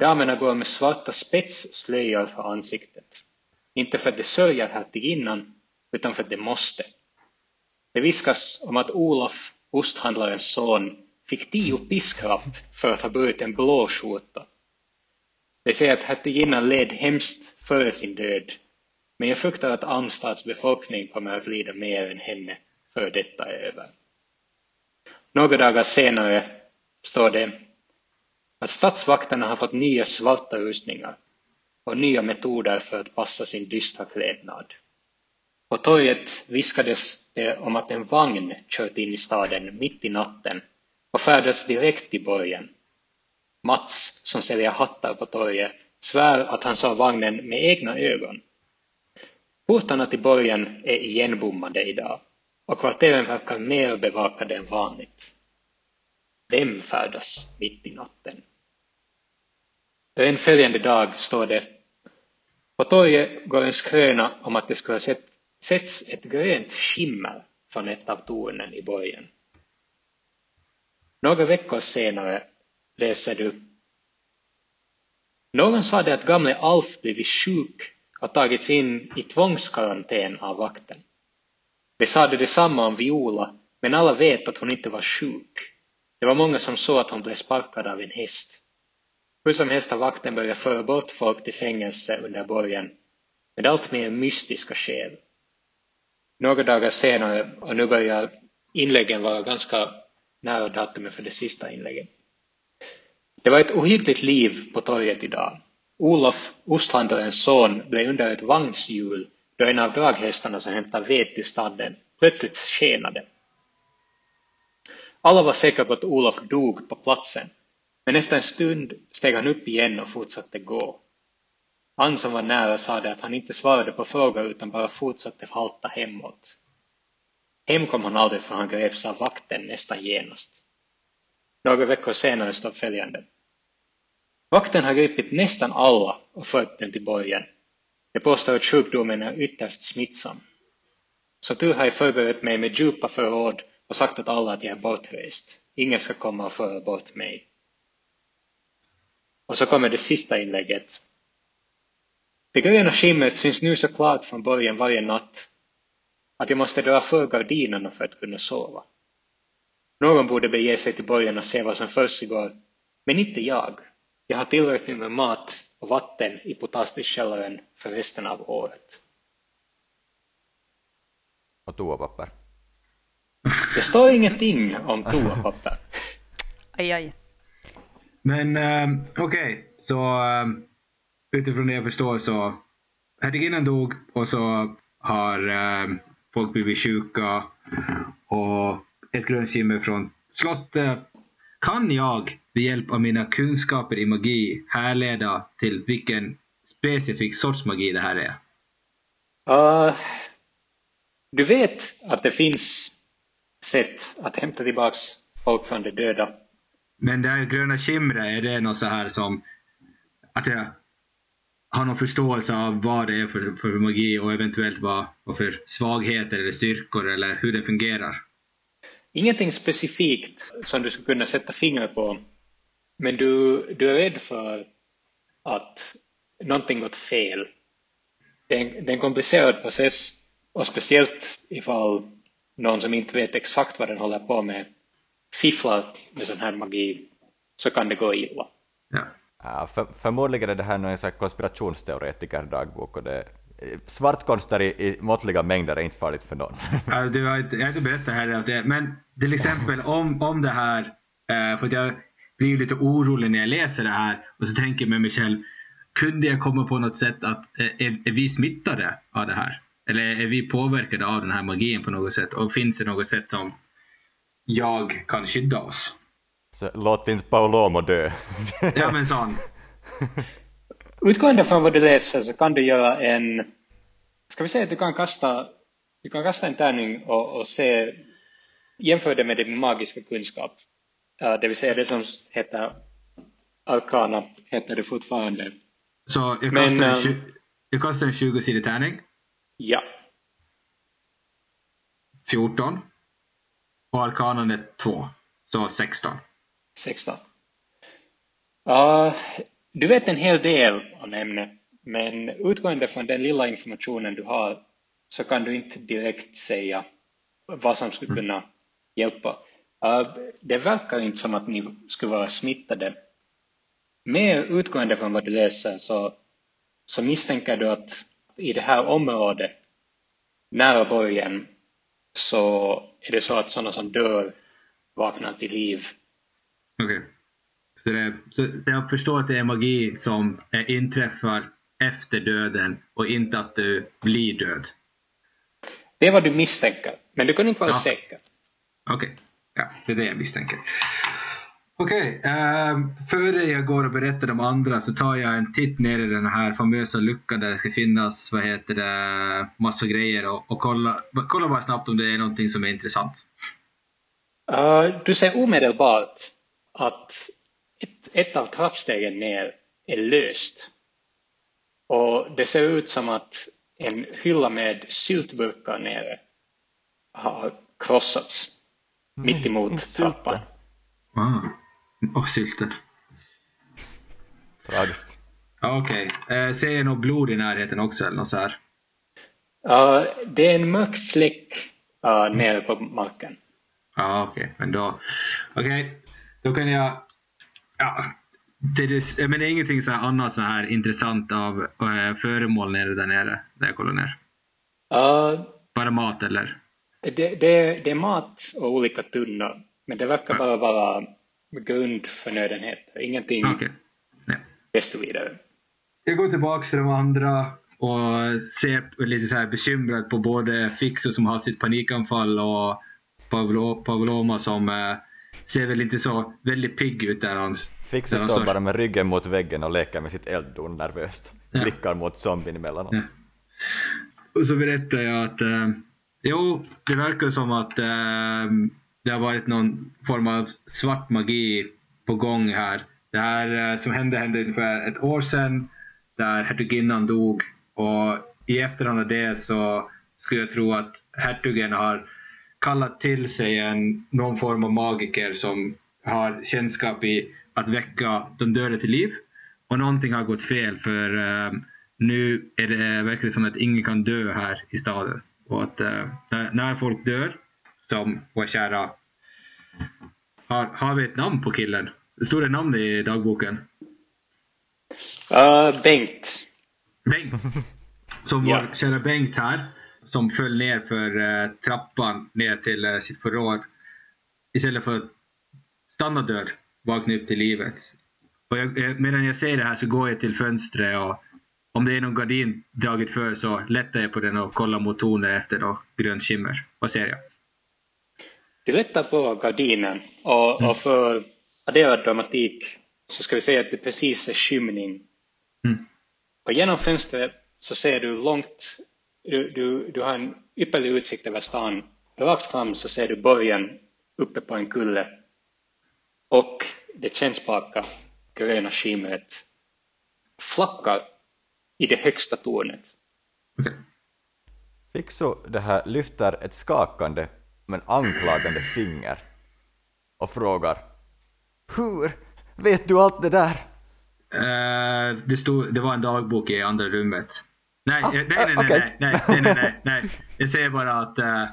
[SPEAKER 1] Damerna går med svarta spetsslöjor för ansiktet. Inte för att de sörjer hertiginnan, utan för att de måste. Det viskas om att Olof, osthandlarens son, fick tio piskrapp för att ha burit en blå skjorta. De säger att hertiginnan led hemskt före sin död, men jag fruktar att Almstads befolkning kommer att lida mer än henne för detta är över. Några dagar senare står det att statsvakterna har fått nya svarta rustningar och nya metoder för att passa sin dystra klädnad. På torget viskades det om att en vagn kört in i staden mitt i natten och färdats direkt till borgen. Mats, som säljer hattar på torget, svär att han såg vagnen med egna ögon. Portarna till borgen är igenbommade idag och kvarteren verkar mer bevakade än vanligt. Vem färdas mitt i natten? Den följande dag står det På torget går en skröna om att det skulle ha sett, sätts ett grönt skimmer från ett av tornen i borgen. Några veckor senare läser du Någon sade att gamle Alf blivit sjuk och tagits in i tvångskarantän av vakten. De sade detsamma om Viola, men alla vet att hon inte var sjuk. Det var många som såg att hon blev sparkad av en häst. Hur som helst har vakten börjat föra bort folk till fängelse under borgen med allt mer mystiska skäl. Några dagar senare, och nu börjar inläggen vara ganska nära datumet för det sista inlägget. Det var ett ohyggligt liv på torget idag. Olof, osthandlarens son, blev under ett vagnshjul då en av draghästarna som hämtade ved till staden plötsligt skenade. Alla var säkra på att Olof dog på platsen, men efter en stund steg han upp igen och fortsatte gå. Han som var nära sade att han inte svarade på frågor utan bara fortsatte halta hemåt. Hem kom han aldrig för han greps av vakten nästan genast. Några veckor senare står följande. Vakten har gripit nästan alla och fört dem till borgen. De påstår att sjukdomen är ytterst smittsam. Så tur har jag förberett mig med djupa förråd och sagt åt alla att jag är bortrest. Ingen ska komma och föra bort mig. Och så kommer det sista inlägget. Det gröna skimret syns nu så klart från borgen varje natt att jag måste dra för gardinerna för att kunna sova. Någon borde bege sig till borgen och se vad som försiggår, men inte jag. Jag har tillräckligt med mat och vatten i potatiskällaren för resten av året.
[SPEAKER 2] Och toapapper.
[SPEAKER 1] Det står ingenting om toapapper.
[SPEAKER 3] Aj, aj.
[SPEAKER 4] Men um, okej, så um, utifrån det jag förstår så hertiginnan dog och så har um, folk blivit sjuka och ett grönt skimmer från slottet. Kan jag med hjälp av mina kunskaper i magi härleda till vilken specifik sorts magi det här är?
[SPEAKER 1] Uh, du vet att det finns sätt att hämta tillbaks folk från de döda.
[SPEAKER 4] Men det här gröna skimret, är det något så här som att jag har någon förståelse av vad det är för, för magi och eventuellt vad, vad för svagheter eller styrkor eller hur det fungerar?
[SPEAKER 1] Ingenting specifikt som du skulle kunna sätta fingret på. Men du, du är rädd för att någonting gått fel. Det är, en, det är en komplicerad process och speciellt ifall någon som inte vet exakt vad den håller på med fifflar med sån här magi så kan det gå illa.
[SPEAKER 4] Ja.
[SPEAKER 2] Ja, för, förmodligen är det här någon konspirationsteoretiker-dagbok och det, svartkonster i, i måttliga mängder är inte farligt för någon.
[SPEAKER 4] Ja, du har inte, jag har inte berättat här att det, men till exempel om, om det här, eh, för att jag blir lite orolig när jag läser det här och så tänker jag med mig själv, kunde jag komma på något sätt att, eh, är, är vi smittade av det här? Eller är vi påverkade av den här magin på något sätt? Och finns det något sätt som jag kan skydda oss?
[SPEAKER 2] Så låt inte Paulomo dö.
[SPEAKER 4] Ja men sån.
[SPEAKER 1] Utgående från vad du läser så kan du göra en... Ska vi säga att du kan kasta, du kan kasta en tärning och, och se, jämför det med din magiska kunskap. Uh, det vill säga det som heter Arkana, heter det fortfarande.
[SPEAKER 4] Så jag
[SPEAKER 1] Men,
[SPEAKER 4] kastar, en,
[SPEAKER 1] ehm,
[SPEAKER 4] tju- jag kastar en 20-sidig tärning.
[SPEAKER 1] Ja.
[SPEAKER 4] 14. Och arkanan är 2. Så 16.
[SPEAKER 1] 16. Uh, du vet en hel del om ämnet, men utgående från den lilla informationen du har så kan du inte direkt säga vad som skulle kunna hjälpa. Uh, det verkar inte som att ni skulle vara smittade. Mer utgående från vad du läser så, så misstänker du att i det här området, nära borgen, så är det så att sådana som dör vaknar till liv
[SPEAKER 4] Okej. Så, det, så jag förstår att det är magi som inträffar efter döden och inte att du blir död.
[SPEAKER 1] Det är vad du misstänker, men du kan inte vara
[SPEAKER 4] Ja.
[SPEAKER 1] säker.
[SPEAKER 4] Okej, ja, det är det jag misstänker. Okej, ehm, före jag går och berättar de andra så tar jag en titt ner i den här famösa luckan där det ska finnas, vad heter det, massa grejer och, och kolla, kolla bara snabbt om det är någonting som är intressant.
[SPEAKER 1] Uh, du ser omedelbart att ett, ett av trappstegen ner är löst. Och det ser ut som att en hylla med syltburkar nere har krossats mitt emot trappan.
[SPEAKER 4] Ah. Och sylten.
[SPEAKER 2] Tragiskt.
[SPEAKER 4] Okej. Eh, ser jag något blod i närheten också eller något så här?
[SPEAKER 1] Ja, det är en mörk fläck uh, nere på marken.
[SPEAKER 4] Ja, okej. Men då... Okej. Då kan jag... Ja. Det är, men det är ingenting så annat så här intressant av eh, föremål nere där nere, när jag kollar ner.
[SPEAKER 1] Uh,
[SPEAKER 4] Bara mat eller?
[SPEAKER 1] det, det, det är mat och olika tunnor, men det verkar bara vara grundförnödenheter, ingenting.
[SPEAKER 4] Nej.
[SPEAKER 1] desto vidare.
[SPEAKER 4] Jag går tillbaka till de andra och ser lite så här bekymrad på både Fixo som har sitt panikanfall och Pavlo, Pavloma som eh, ser väl inte så väldigt pigg ut där han,
[SPEAKER 2] Fixo
[SPEAKER 4] där han
[SPEAKER 2] står bara med ryggen mot väggen och leker med sitt elddon nervöst.
[SPEAKER 4] Ja.
[SPEAKER 2] Blickar mot zombien emellanåt.
[SPEAKER 4] Ja. Och så berättar jag att eh, jo, det verkar som att eh, det har varit någon form av svart magi på gång här. Det här eh, som hände hände ungefär ett år sedan där hertiginnan dog och i efterhand av det så skulle jag tro att hertigen har kallat till sig en, någon form av magiker som har kännskap i att väcka de döda till liv. Och någonting har gått fel för eh, nu är det verkligen som att ingen kan dö här i staden. Och att eh, när, när folk dör, som vår kära... Har, har vi ett namn på killen? Står det namn i dagboken?
[SPEAKER 1] Uh, Bengt.
[SPEAKER 4] Bengt. Som
[SPEAKER 1] Ja.
[SPEAKER 4] vår kära Bengt här, som föll ner för eh, trappan ner till eh, sitt förråd. Istället för att stanna död, vakna upp till livet. Och jag, eh, medan jag säger det här så går jag till fönstret och om det är någon gardin dragit för så lättar jag på den och kollar mot tornet efter då, grönt skimmer. Vad ser jag?
[SPEAKER 1] Du lättar på gardinen och, och för adderad dramatik så ska vi säga att det precis är skymning.
[SPEAKER 4] Mm.
[SPEAKER 1] Och genom fönstret så ser du långt, du, du, du har en ypperlig utsikt över stan. Rakt fram så ser du borgen uppe på en kulle. Och det kännspaka gröna skimret flackar i det högsta tornet.
[SPEAKER 2] Fixo det här lyfter ett skakande men anklagande finger och frågar Hur vet du allt det där?
[SPEAKER 4] Eh, det, stod, det var en dagbok i andra rummet. Nej,
[SPEAKER 2] Ah,
[SPEAKER 4] eh, nej, nej, nej,
[SPEAKER 2] okej.
[SPEAKER 4] nej, nej, nej, nej, nej. Jag säger bara att eh,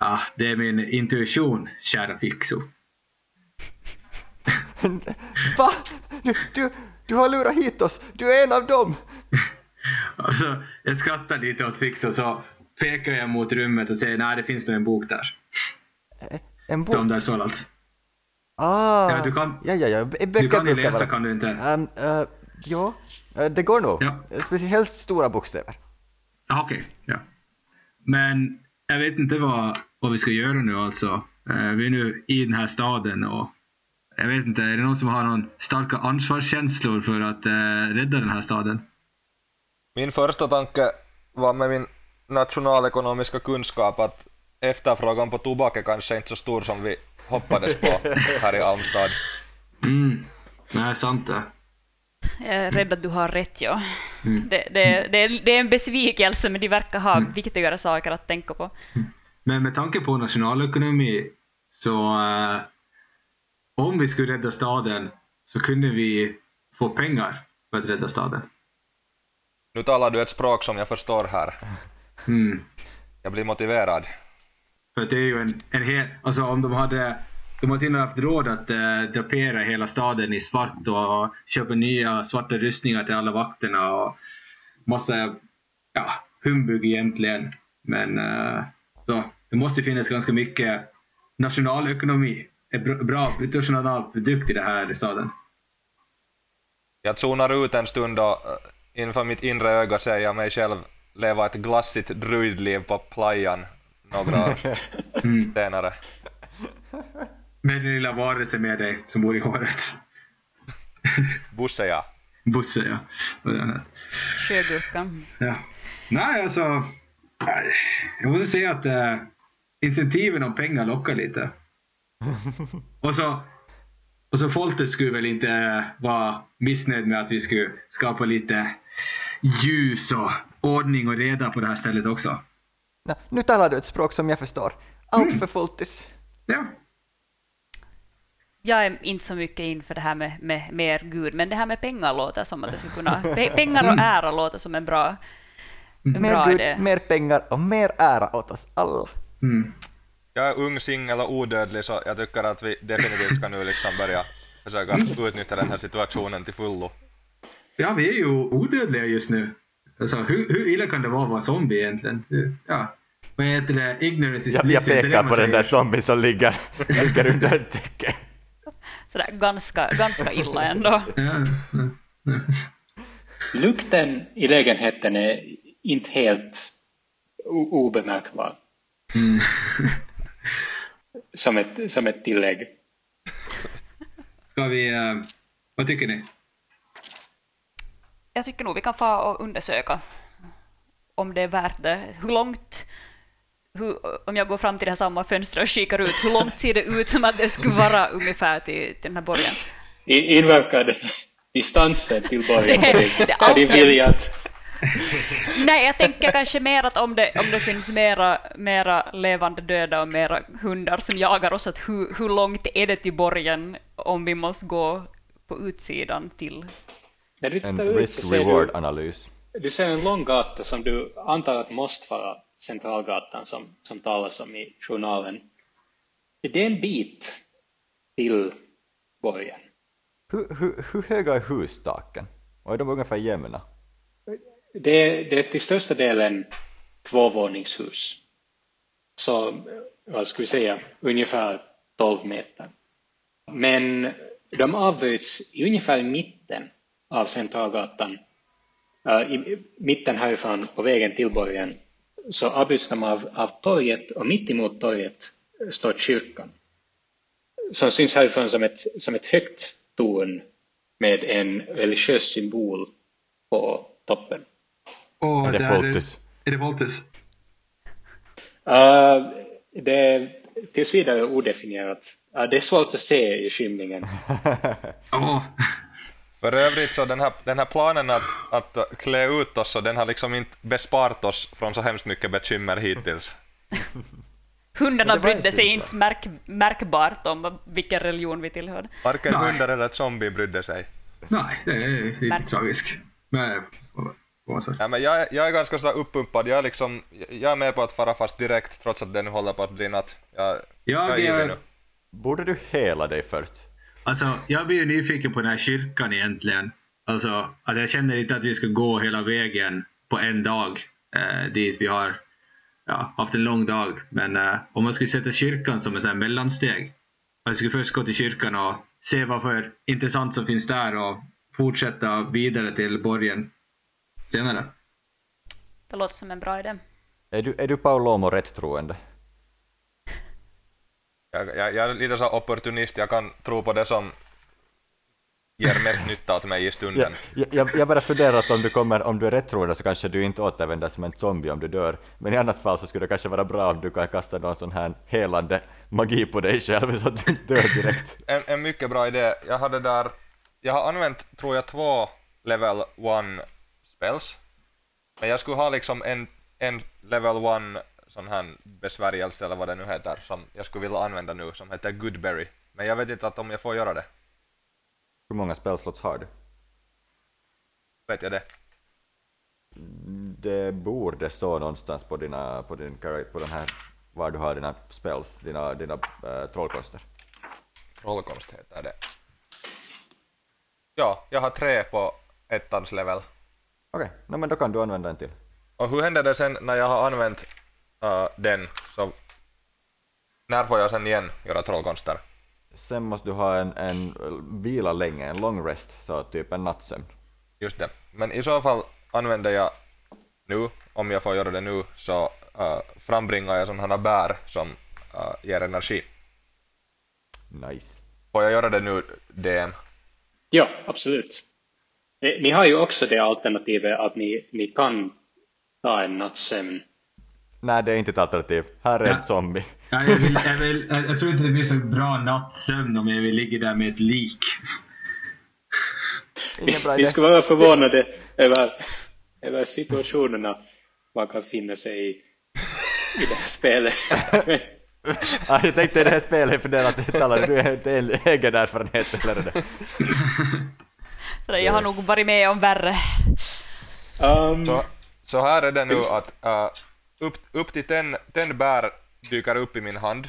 [SPEAKER 4] ah, det är min intuition, kära Fixo.
[SPEAKER 2] Va? Du, du, du har lurat hit oss! Du är en av dem!
[SPEAKER 4] Alltså, jag skrattar lite åt Fixo så pekar jag mot rummet och säger nej, det finns nog en bok där.
[SPEAKER 2] En bok?
[SPEAKER 4] Som där allt.
[SPEAKER 2] Ah,
[SPEAKER 4] Ja, du kan-
[SPEAKER 2] ja, ja, ja.
[SPEAKER 4] Du
[SPEAKER 2] Böcker
[SPEAKER 4] kan ju läsa, kan du inte?
[SPEAKER 2] Um, uh, ja, eh, det går nog.
[SPEAKER 4] Ja.
[SPEAKER 2] Speciellt helst stora bokstäver.
[SPEAKER 4] Ah, Okej, ja. Men jag vet inte vad, vad vi ska göra nu alltså. Eh, vi är nu i den här staden och jag vet inte, är det någon som har någon starka ansvarskänslor för att eh, rädda den här staden?
[SPEAKER 5] Min första tanke var med min nationalekonomiska kunskap att efterfrågan på tobak är kanske inte så stor som vi hoppades på här i Almstad.
[SPEAKER 4] Mm, nej, sant det.
[SPEAKER 3] Jag är rädd att du har rätt, ja.
[SPEAKER 4] Mm.
[SPEAKER 3] Det, det, det, är, det är en besvikelse, men de verkar ha viktigare saker att tänka på.
[SPEAKER 4] Men med tanke på nationalekonomi så eh, om vi skulle rädda staden så kunde vi få pengar för att rädda staden.
[SPEAKER 5] Nu talar du ett språk som jag förstår här.
[SPEAKER 4] Mm.
[SPEAKER 5] Jag blir motiverad.
[SPEAKER 4] För det är ju en, en hel, alltså om de hade, de hade till och med haft råd att eh, drapera hela staden i svart och köpa nya svarta rustningar till alla vakterna och massa, ja, humbug egentligen. Men eh, så, det måste finnas ganska mycket nationalekonomi, en bra, bruttonationalprodukt i det här staden.
[SPEAKER 5] Jag zonar ut en stund och eh, inför mitt inre öga ser jag mig själv leva ett glassigt druidliv på playan några år
[SPEAKER 4] Mm.
[SPEAKER 5] senare.
[SPEAKER 4] Med den lilla varelsen med dig som bor i håret.
[SPEAKER 5] Busse ja.
[SPEAKER 4] Bosse ja.
[SPEAKER 3] Sjögurkan.
[SPEAKER 4] Ja. Nej, alltså. Jag måste säga att eh, incentiven om pengar lockar lite. och så och så Folter skulle väl inte eh, vara missnöjd med att vi skulle skapa lite ljus och ordning och reda på det här stället också.
[SPEAKER 2] Nu talar du ett språk som jag förstår. Allt för fultis.
[SPEAKER 4] Ja.
[SPEAKER 3] Jag är inte så mycket in för det här med, med mer Gud, men det här med pengar låter som att det skulle kunna... pe- Pengar och ära låter som en bra, en bra
[SPEAKER 2] Mer
[SPEAKER 3] idé.
[SPEAKER 2] Gud, mer pengar och mer ära åt oss alla.
[SPEAKER 4] Mm.
[SPEAKER 5] Jag är ung, singel och odödlig så jag tycker att vi definitivt ska nu liksom börja försöka utnyttja den här situationen till fullo.
[SPEAKER 4] Ja, vi är ju odödliga just nu. Alltså, hur, hur illa kan det vara att vara zombie egentligen? Ja. Vad heter det? Ignorance is
[SPEAKER 2] Jag,
[SPEAKER 4] bliss,
[SPEAKER 2] jag pekar på den där zombien som ligger, ligger under ett täcke.
[SPEAKER 3] Sådär, ganska, ganska illa ändå.
[SPEAKER 1] Lukten i lägenheten är inte helt obemärkbar. som, ett, som ett tillägg.
[SPEAKER 4] Ska vi... eh, vad tycker ni?
[SPEAKER 3] Jag tycker nog vi kan få och undersöka om det är värt det. Hur långt, hur, om jag går fram till det här samma fönstret och kikar ut, hur långt ser det ut som att det skulle vara ungefär till, till den här borgen?
[SPEAKER 1] I, inverkar distansen till borgen
[SPEAKER 3] Det- det är
[SPEAKER 1] din vilja att...
[SPEAKER 3] Nej, jag tänker kanske mer att om det, om det finns mera, mera levande döda och mera hundar som jagar oss, att hur, hur långt är det till borgen om vi måste gå på utsidan till...
[SPEAKER 2] En
[SPEAKER 1] du,
[SPEAKER 2] risk-reward-analys.
[SPEAKER 1] du ser en lång gata som du antar att måste vara Centralgatan som, som talas om i journalen. Det är en bit till borgen.
[SPEAKER 2] Hur, hur, hur höga är hustaken? Och är de ungefär jämna?
[SPEAKER 1] Det det är till största delen tvåvåningshus. Så, vad ska vi säga, ungefär 12 meter. Men de avbryts i ungefär i mitten av Centralgatan. I mitten härifrån på vägen till borgen så avbryts de av, av torget och mitt emot torget står kyrkan. Som syns härifrån som ett, som ett högt torn med en religiös symbol på toppen.
[SPEAKER 4] Och
[SPEAKER 2] Är det Foltis?
[SPEAKER 4] Är det Voltus?
[SPEAKER 1] Uh, det är tills vidare odefinierat. Uh, det är svårt att se i skymningen.
[SPEAKER 4] Ja.
[SPEAKER 5] För övrigt så den här, den här planen att, att klä ut oss, så den har liksom inte besparat oss från så hemskt mycket bekymmer hittills.
[SPEAKER 3] Hundarna brydde sig inte märk, märkbart om vilken religion vi tillhörde.
[SPEAKER 5] Varken
[SPEAKER 4] Nej.
[SPEAKER 5] hundar eller zombie brydde sig.
[SPEAKER 4] Nej, det är lite tragiskt. Men,
[SPEAKER 5] men jag, är- jag är ganska sådär uppumpad, jag är, liksom, jag är med på att fara fast direkt trots att det nu håller på att bli natt. Jag, jag är
[SPEAKER 4] Jag,
[SPEAKER 5] nu.
[SPEAKER 2] Borde du hela dig först?
[SPEAKER 4] Alltså, jag blir ju nyfiken på den här kyrkan egentligen. Alltså, att jag känner inte att vi ska gå hela vägen på en dag eh, dit. Vi har ja, haft en lång dag. Men eh, om man skulle sätta kyrkan som ett mellansteg. Jag skulle först gå till kyrkan och se vad för intressant som finns där och fortsätta vidare till borgen senare.
[SPEAKER 3] Det låter som en bra idé.
[SPEAKER 2] Är du, är du Paulomo rättroende?
[SPEAKER 5] Jag, jag, jag är lite så opportunist, jag kan tro på det som ger mest nytta åt mig i stunden.
[SPEAKER 2] jag, jag jag bara funderar att om du, kommer, om du är rättroende så kanske du inte återvänder som en zombie om du dör. Men i annat fall så skulle det kanske vara bra om du kan kasta någon sån här helande magi på dig själv så att du inte dör direkt.
[SPEAKER 5] En, en mycket bra idé. Jag hade där, jag har använt tror jag två level 1 spells. Men jag skulle ha liksom en, en level 1 sån här besvärjelse eller vad det nu heter som jag skulle vilja använda nu som heter Goodberry. Men jag vet inte att om jag får göra det.
[SPEAKER 2] Hur många spelslots har du?
[SPEAKER 5] Vet jag det?
[SPEAKER 2] Det borde stå någonstans på, dina, på, din, på den här, var du har dina spells, dina, dina äh, trollkonster.
[SPEAKER 5] Trollkonst heter det. Ja, jag har tre på ettans level.
[SPEAKER 2] Okej, no, men då kan du använda en till.
[SPEAKER 5] Och hur händer det sen när jag har använt äh, den? Så när får jag sen igen göra trollkonster?
[SPEAKER 2] Sen måste du ha en, en vila länge, en long rest, så typ en nattsömn.
[SPEAKER 5] Just det. Men i så fall använder jag nu, om jag får göra det nu, så äh, frambringar jag sådana här bär som äh, ger energi.
[SPEAKER 2] Nice.
[SPEAKER 5] Får jag göra det nu, DM?
[SPEAKER 1] Ja, absolut. Eh, Ni har ju också det alternativet att ni, ni kan ta en nattsömn.
[SPEAKER 2] Nej, det är inte ett alternativ. Här är
[SPEAKER 4] Ja.
[SPEAKER 2] en zombie.
[SPEAKER 4] Ja, jag, vill, jag, vill, jag, tror inte det blir så bra nattsömn om jag vill ligga där med ett lik.
[SPEAKER 2] Idé.
[SPEAKER 1] skulle vara förvånade över eller situationerna man kan finna sig i, i det här spelet.
[SPEAKER 2] Ja, jag tänkte i det här spelet för att talar du är inte en egen erfarenhet eller är det?
[SPEAKER 3] Jag har nog varit med om värre.
[SPEAKER 1] um,
[SPEAKER 5] Så, så här är det nu att uh, upp, upp till ten, ten bär dyker upp i min hand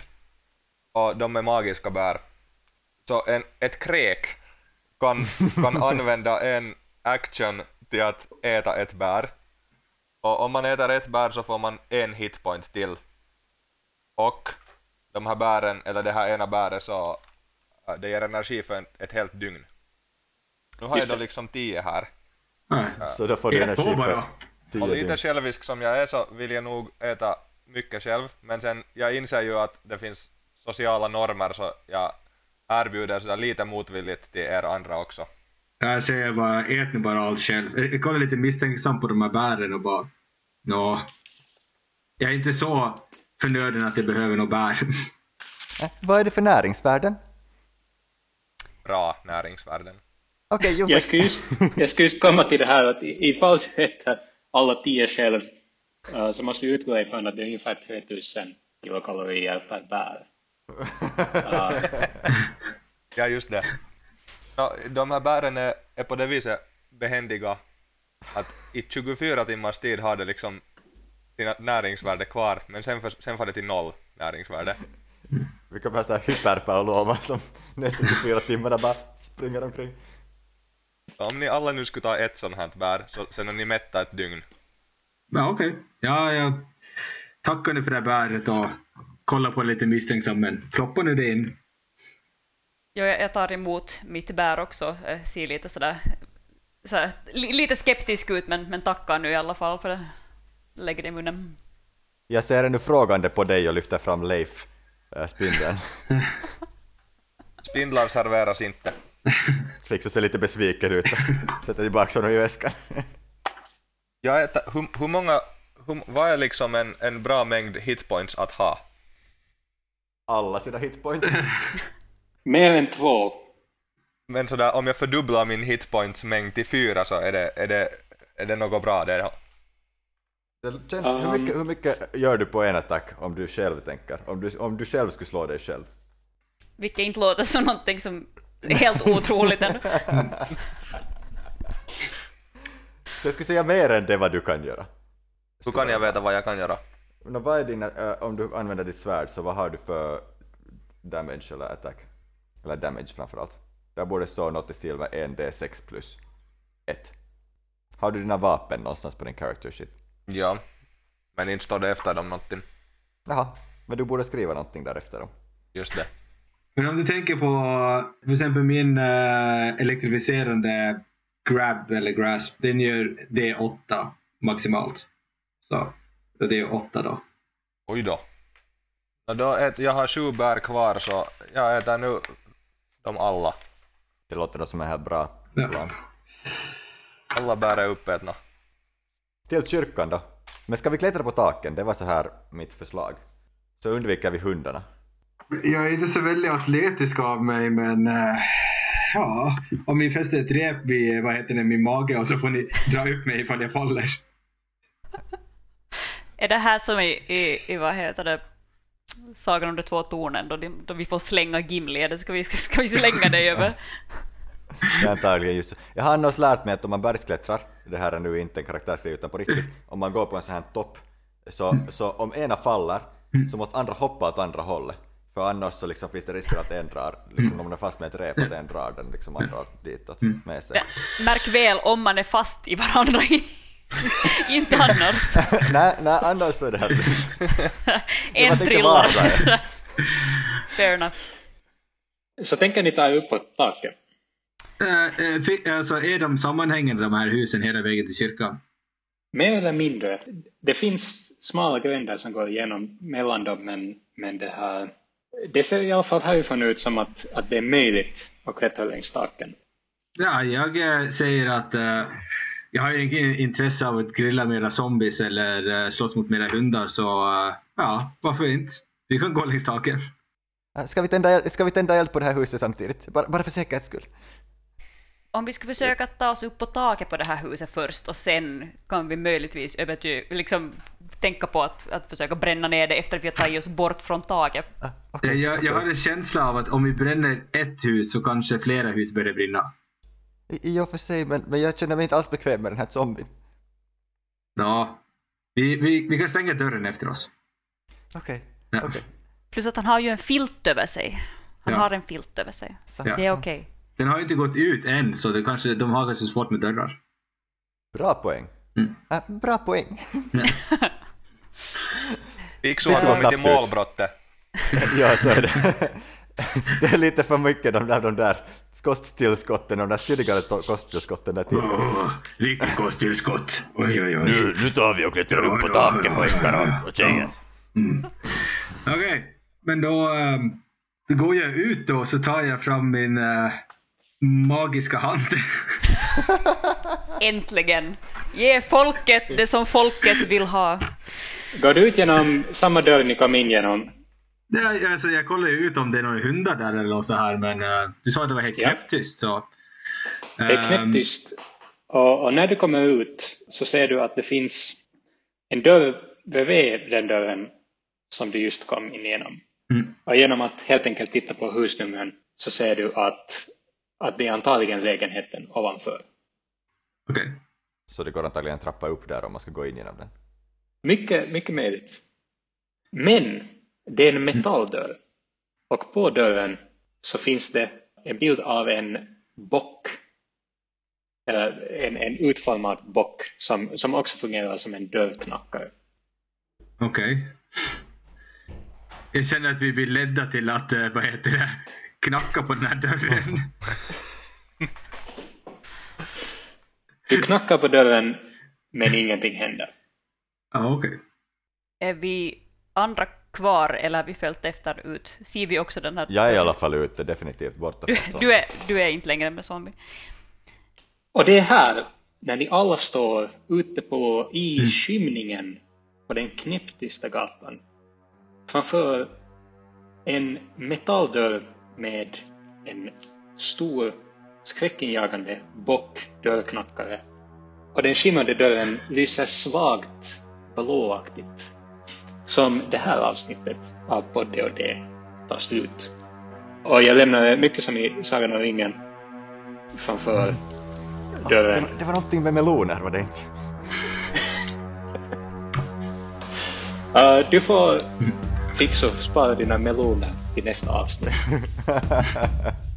[SPEAKER 5] och de är magiska bär. Så en, ett kräk kan, kan använda en action till att äta ett bär. Och om man äter ett bär så får man en hitpoint till. Och de här bären, eller det här ena bäret så uh, det ger energi för en, ett helt dygn. Nu har
[SPEAKER 1] Just
[SPEAKER 5] jag då liksom tio här.
[SPEAKER 4] Nej.
[SPEAKER 2] Så då får du energi för.
[SPEAKER 5] Och lite självisk som jag är så vill jag nog äta mycket själv, men sen jag inser ju att det finns sociala normer så jag erbjuder sådär lite motvilligt till er andra också.
[SPEAKER 4] Jag säger bara, ät nu bara allt själv. Jag jag kollar lite misstänksam på de här bären och bara, nå. Jag är inte så förnöden att jag behöver något bär.
[SPEAKER 2] Äh, vad är det för näringsvärden?
[SPEAKER 5] Bra näringsvärden.
[SPEAKER 2] Okej, jo
[SPEAKER 1] jag, ska just, jag ska just komma till det här att i- ifall du äter alla tio själv uh, så måste du utgå ifrån att det är ungefär 3000 kilokalorier per bär. Uh,
[SPEAKER 5] Ja, just det. No, de här bären är, är på det viset behändiga att i 24 timmars tid har det liksom sina näringsvärde kvar, men sen, för, sen får det till noll näringsvärde.
[SPEAKER 2] Vi kommer ha så här hyper-Paulova som nästan 24 timmar bara springer omkring.
[SPEAKER 5] Om ni alla nu skulle ta ett sånt här bär, så sen är ni mätta ett dygn.
[SPEAKER 4] Ja, okej. Ja, jag tackar nu för det här bäret och kollar på det lite misstänksam, men ploppar nu det in.
[SPEAKER 3] Jo, jag tar emot mitt bär också. Jag ser lite sådär, sådär li- lite skeptisk ut, men, men tackar nu i alla fall för det. Lägger det i munnen.
[SPEAKER 2] Jag ser ännu frågande på dig och lyfter fram Leif, äh, spindeln.
[SPEAKER 5] Spindlar serveras inte.
[SPEAKER 2] Flixo ser lite besviken ut och sätter tillbaka honom i väskan.
[SPEAKER 5] Jag äter, hur, hur många, hur, vad är liksom en, en bra mängd hitpoints att ha?
[SPEAKER 2] Alla sina hitpoints.
[SPEAKER 1] mer än två.
[SPEAKER 5] Men sådär, om jag fördubblar min hitpoints mängd till fyra så är det, är det, är det något bra det.
[SPEAKER 2] Det känns, hur, mycket, hur mycket gör du på en attack om du själv tänker? Om du, om du själv skulle slå dig själv?
[SPEAKER 3] Vilket inte låter som någonting som är helt otroligt ännu.
[SPEAKER 2] Så jag skulle säga mer än det vad du kan göra.
[SPEAKER 5] Hur kan jag veta vad jag kan göra?
[SPEAKER 2] Nå, vad är dina, äh, om du använder ditt svärd, så vad har du för damage eller attack? Eller damage framförallt. Där borde stå något i stil med 1d6 plus 1. Har du dina vapen någonstans på din character sheet?
[SPEAKER 5] Ja, men inte står det efter dem någonting.
[SPEAKER 2] Jaha, men du borde skriva någonting därefter då.
[SPEAKER 5] Just det.
[SPEAKER 4] Men om du tänker på till exempel min eh, elektrificerande grab eller grasp, den gör D8 maximalt. Så så det är 8 då.
[SPEAKER 5] Oj då. Då ät, jag har sju bär kvar så jag äter nu dem alla.
[SPEAKER 2] Det låter då som en helt bra
[SPEAKER 4] Ja.
[SPEAKER 2] plan.
[SPEAKER 5] Alla bär är uppätna.
[SPEAKER 2] Till kyrkan då. Men ska vi klättra på taken? Det var så här mitt förslag. Så undviker vi hundarna.
[SPEAKER 4] Jag är inte så väldigt atletisk av mig men eh, ja, om ni fäster ett rep vid vad heter det, min mage och så får ni dra upp mig ifall jag faller.
[SPEAKER 3] Är det här som i, i, i vad heter det, Sagan om de två tornen, då, då vi får slänga Gimli? Eller ska vi, ska, ska vi slänga dig över?
[SPEAKER 2] Det är antagligen just. Jag har annars lärt mig att om man bergsklättrar, det här är nu inte en karaktärsgrej utan på riktigt, om man går på en sån här topp, så, så om ena faller så måste andra hoppa åt andra hållet. För annars så liksom finns det risker att en drar, liksom om man är fast med ett rep, att en drar den liksom andra ditåt med sig.
[SPEAKER 3] Ja, Märk väl om man är fast i varandra, inte annars.
[SPEAKER 2] nej, nej, annars så är det här
[SPEAKER 3] En trillar. Fair enough.
[SPEAKER 1] Så tänker ni ta upp på taket?
[SPEAKER 4] Eh, fi- alltså, är de sammanhängande de här husen hela vägen till kyrkan?
[SPEAKER 1] Mer eller mindre. Det finns smala gränder som går igenom mellan dem, men, men det här... Det ser i alla fall härifrån ut som att, att det är möjligt att klättra längs taken.
[SPEAKER 4] Ja, jag eh, säger att eh, jag har inget intresse av att grilla mera zombies eller eh, slåss mot mera hundar så eh, ja, varför inte? Vi kan gå längs taken.
[SPEAKER 2] Ska vi, tända, ska vi tända eld på det här huset samtidigt? Bara, bara för säkerhets skull.
[SPEAKER 3] om vi skulle försöka ta oss upp på taket på det här huset först och sen kan vi möjligtvis överty- liksom tänka på att, att försöka bränna ner det efter att vi har tagit oss bort från taket.
[SPEAKER 2] Ah,
[SPEAKER 4] Eh,
[SPEAKER 2] okej,
[SPEAKER 4] Jag, jag har en känsla av att om vi bränner ett hus så kanske flera hus börjar brinna.
[SPEAKER 2] I, I och för sig, men, men jag känner mig inte alls bekväm med den här zombien.
[SPEAKER 4] Ja, vi, vi, vi kan stänga dörren efter oss.
[SPEAKER 2] Okej,
[SPEAKER 4] Ja.
[SPEAKER 2] okej.
[SPEAKER 3] Plus att han har ju en filt över sig. Han
[SPEAKER 4] Ja.
[SPEAKER 3] har en filt över sig.
[SPEAKER 2] Sant,
[SPEAKER 4] Ja.
[SPEAKER 3] Det är okej.
[SPEAKER 4] Den har ju inte gått ut än så det kanske, de har kanske svårt med dörrar.
[SPEAKER 2] Bra poäng.
[SPEAKER 4] Mm.
[SPEAKER 2] Äh, bra poäng.
[SPEAKER 5] Kommit till
[SPEAKER 2] snabbt ut.
[SPEAKER 5] målbrottet.
[SPEAKER 2] ja, så är det. Det är lite för mycket de där, de där kosttillskotten, de där tidigare kosttillskotten där tidigare.
[SPEAKER 4] Åh, riktigt gott tillskott. Oj, oj, oj.
[SPEAKER 2] nu tar vi och klättrar
[SPEAKER 4] upp på taket, pojkar
[SPEAKER 2] och tjejer.
[SPEAKER 4] Okej, men då, då går jag ut då så tar jag fram min eh, magiska hand.
[SPEAKER 3] Äntligen! Ge folket det som folket vill ha.
[SPEAKER 1] Går du ut genom samma dörr ni kom in genom?
[SPEAKER 4] Nej, alltså, jag kollar ju ut om det är några hundar där eller något så här men eh, du sa att det var helt
[SPEAKER 1] Ja.
[SPEAKER 4] knäpptyst så.
[SPEAKER 1] Det är
[SPEAKER 4] Ehm,
[SPEAKER 1] knäpptyst. Och, och när du kommer ut så ser du att det finns en dörr bredvid den dörren som du just kom in genom.
[SPEAKER 4] Mm.
[SPEAKER 1] Och genom att helt enkelt titta på husnumren så ser du att, att det är antagligen lägenheten ovanför.
[SPEAKER 4] Okej.
[SPEAKER 2] Så det går antagligen en trappa upp där om man ska gå in genom den.
[SPEAKER 1] Mycket, mycket möjligt. Men det är en metalldörr. Och på dörren så finns det en bild av en bock. Eller en, en utformad bock som, som också fungerar som en dörrknackare.
[SPEAKER 4] Okej. Jag känner att vi blir ledda till att, eh, vad heter det, knacka på den här dörren.
[SPEAKER 1] Du knackar på dörren men ingenting händer.
[SPEAKER 4] Ja, okej.
[SPEAKER 3] Är vi andra kvar eller har vi följt efter ut? Ser vi också den här?
[SPEAKER 2] Jag är i alla fall ute, definitivt borta
[SPEAKER 3] Du, du, är, du är inte längre med zombie.
[SPEAKER 1] Och det är här, när ni alla står ute på i skymningen på den knäpptysta gatan. Framför en metalldörr med en stor skräckinjagande bockdörrknackare. Och den skimmande dörren lyser svagt blåaktigt. Som det här avsnittet av Podd och det tar slut. Och jag lämnar mycket som i Sagan om ringen framför
[SPEAKER 2] Det
[SPEAKER 1] dörren.
[SPEAKER 2] var, det var någonting med meloner, var det inte?
[SPEAKER 1] Uh, du får fixa och spara dina meloner till nästa avsnitt.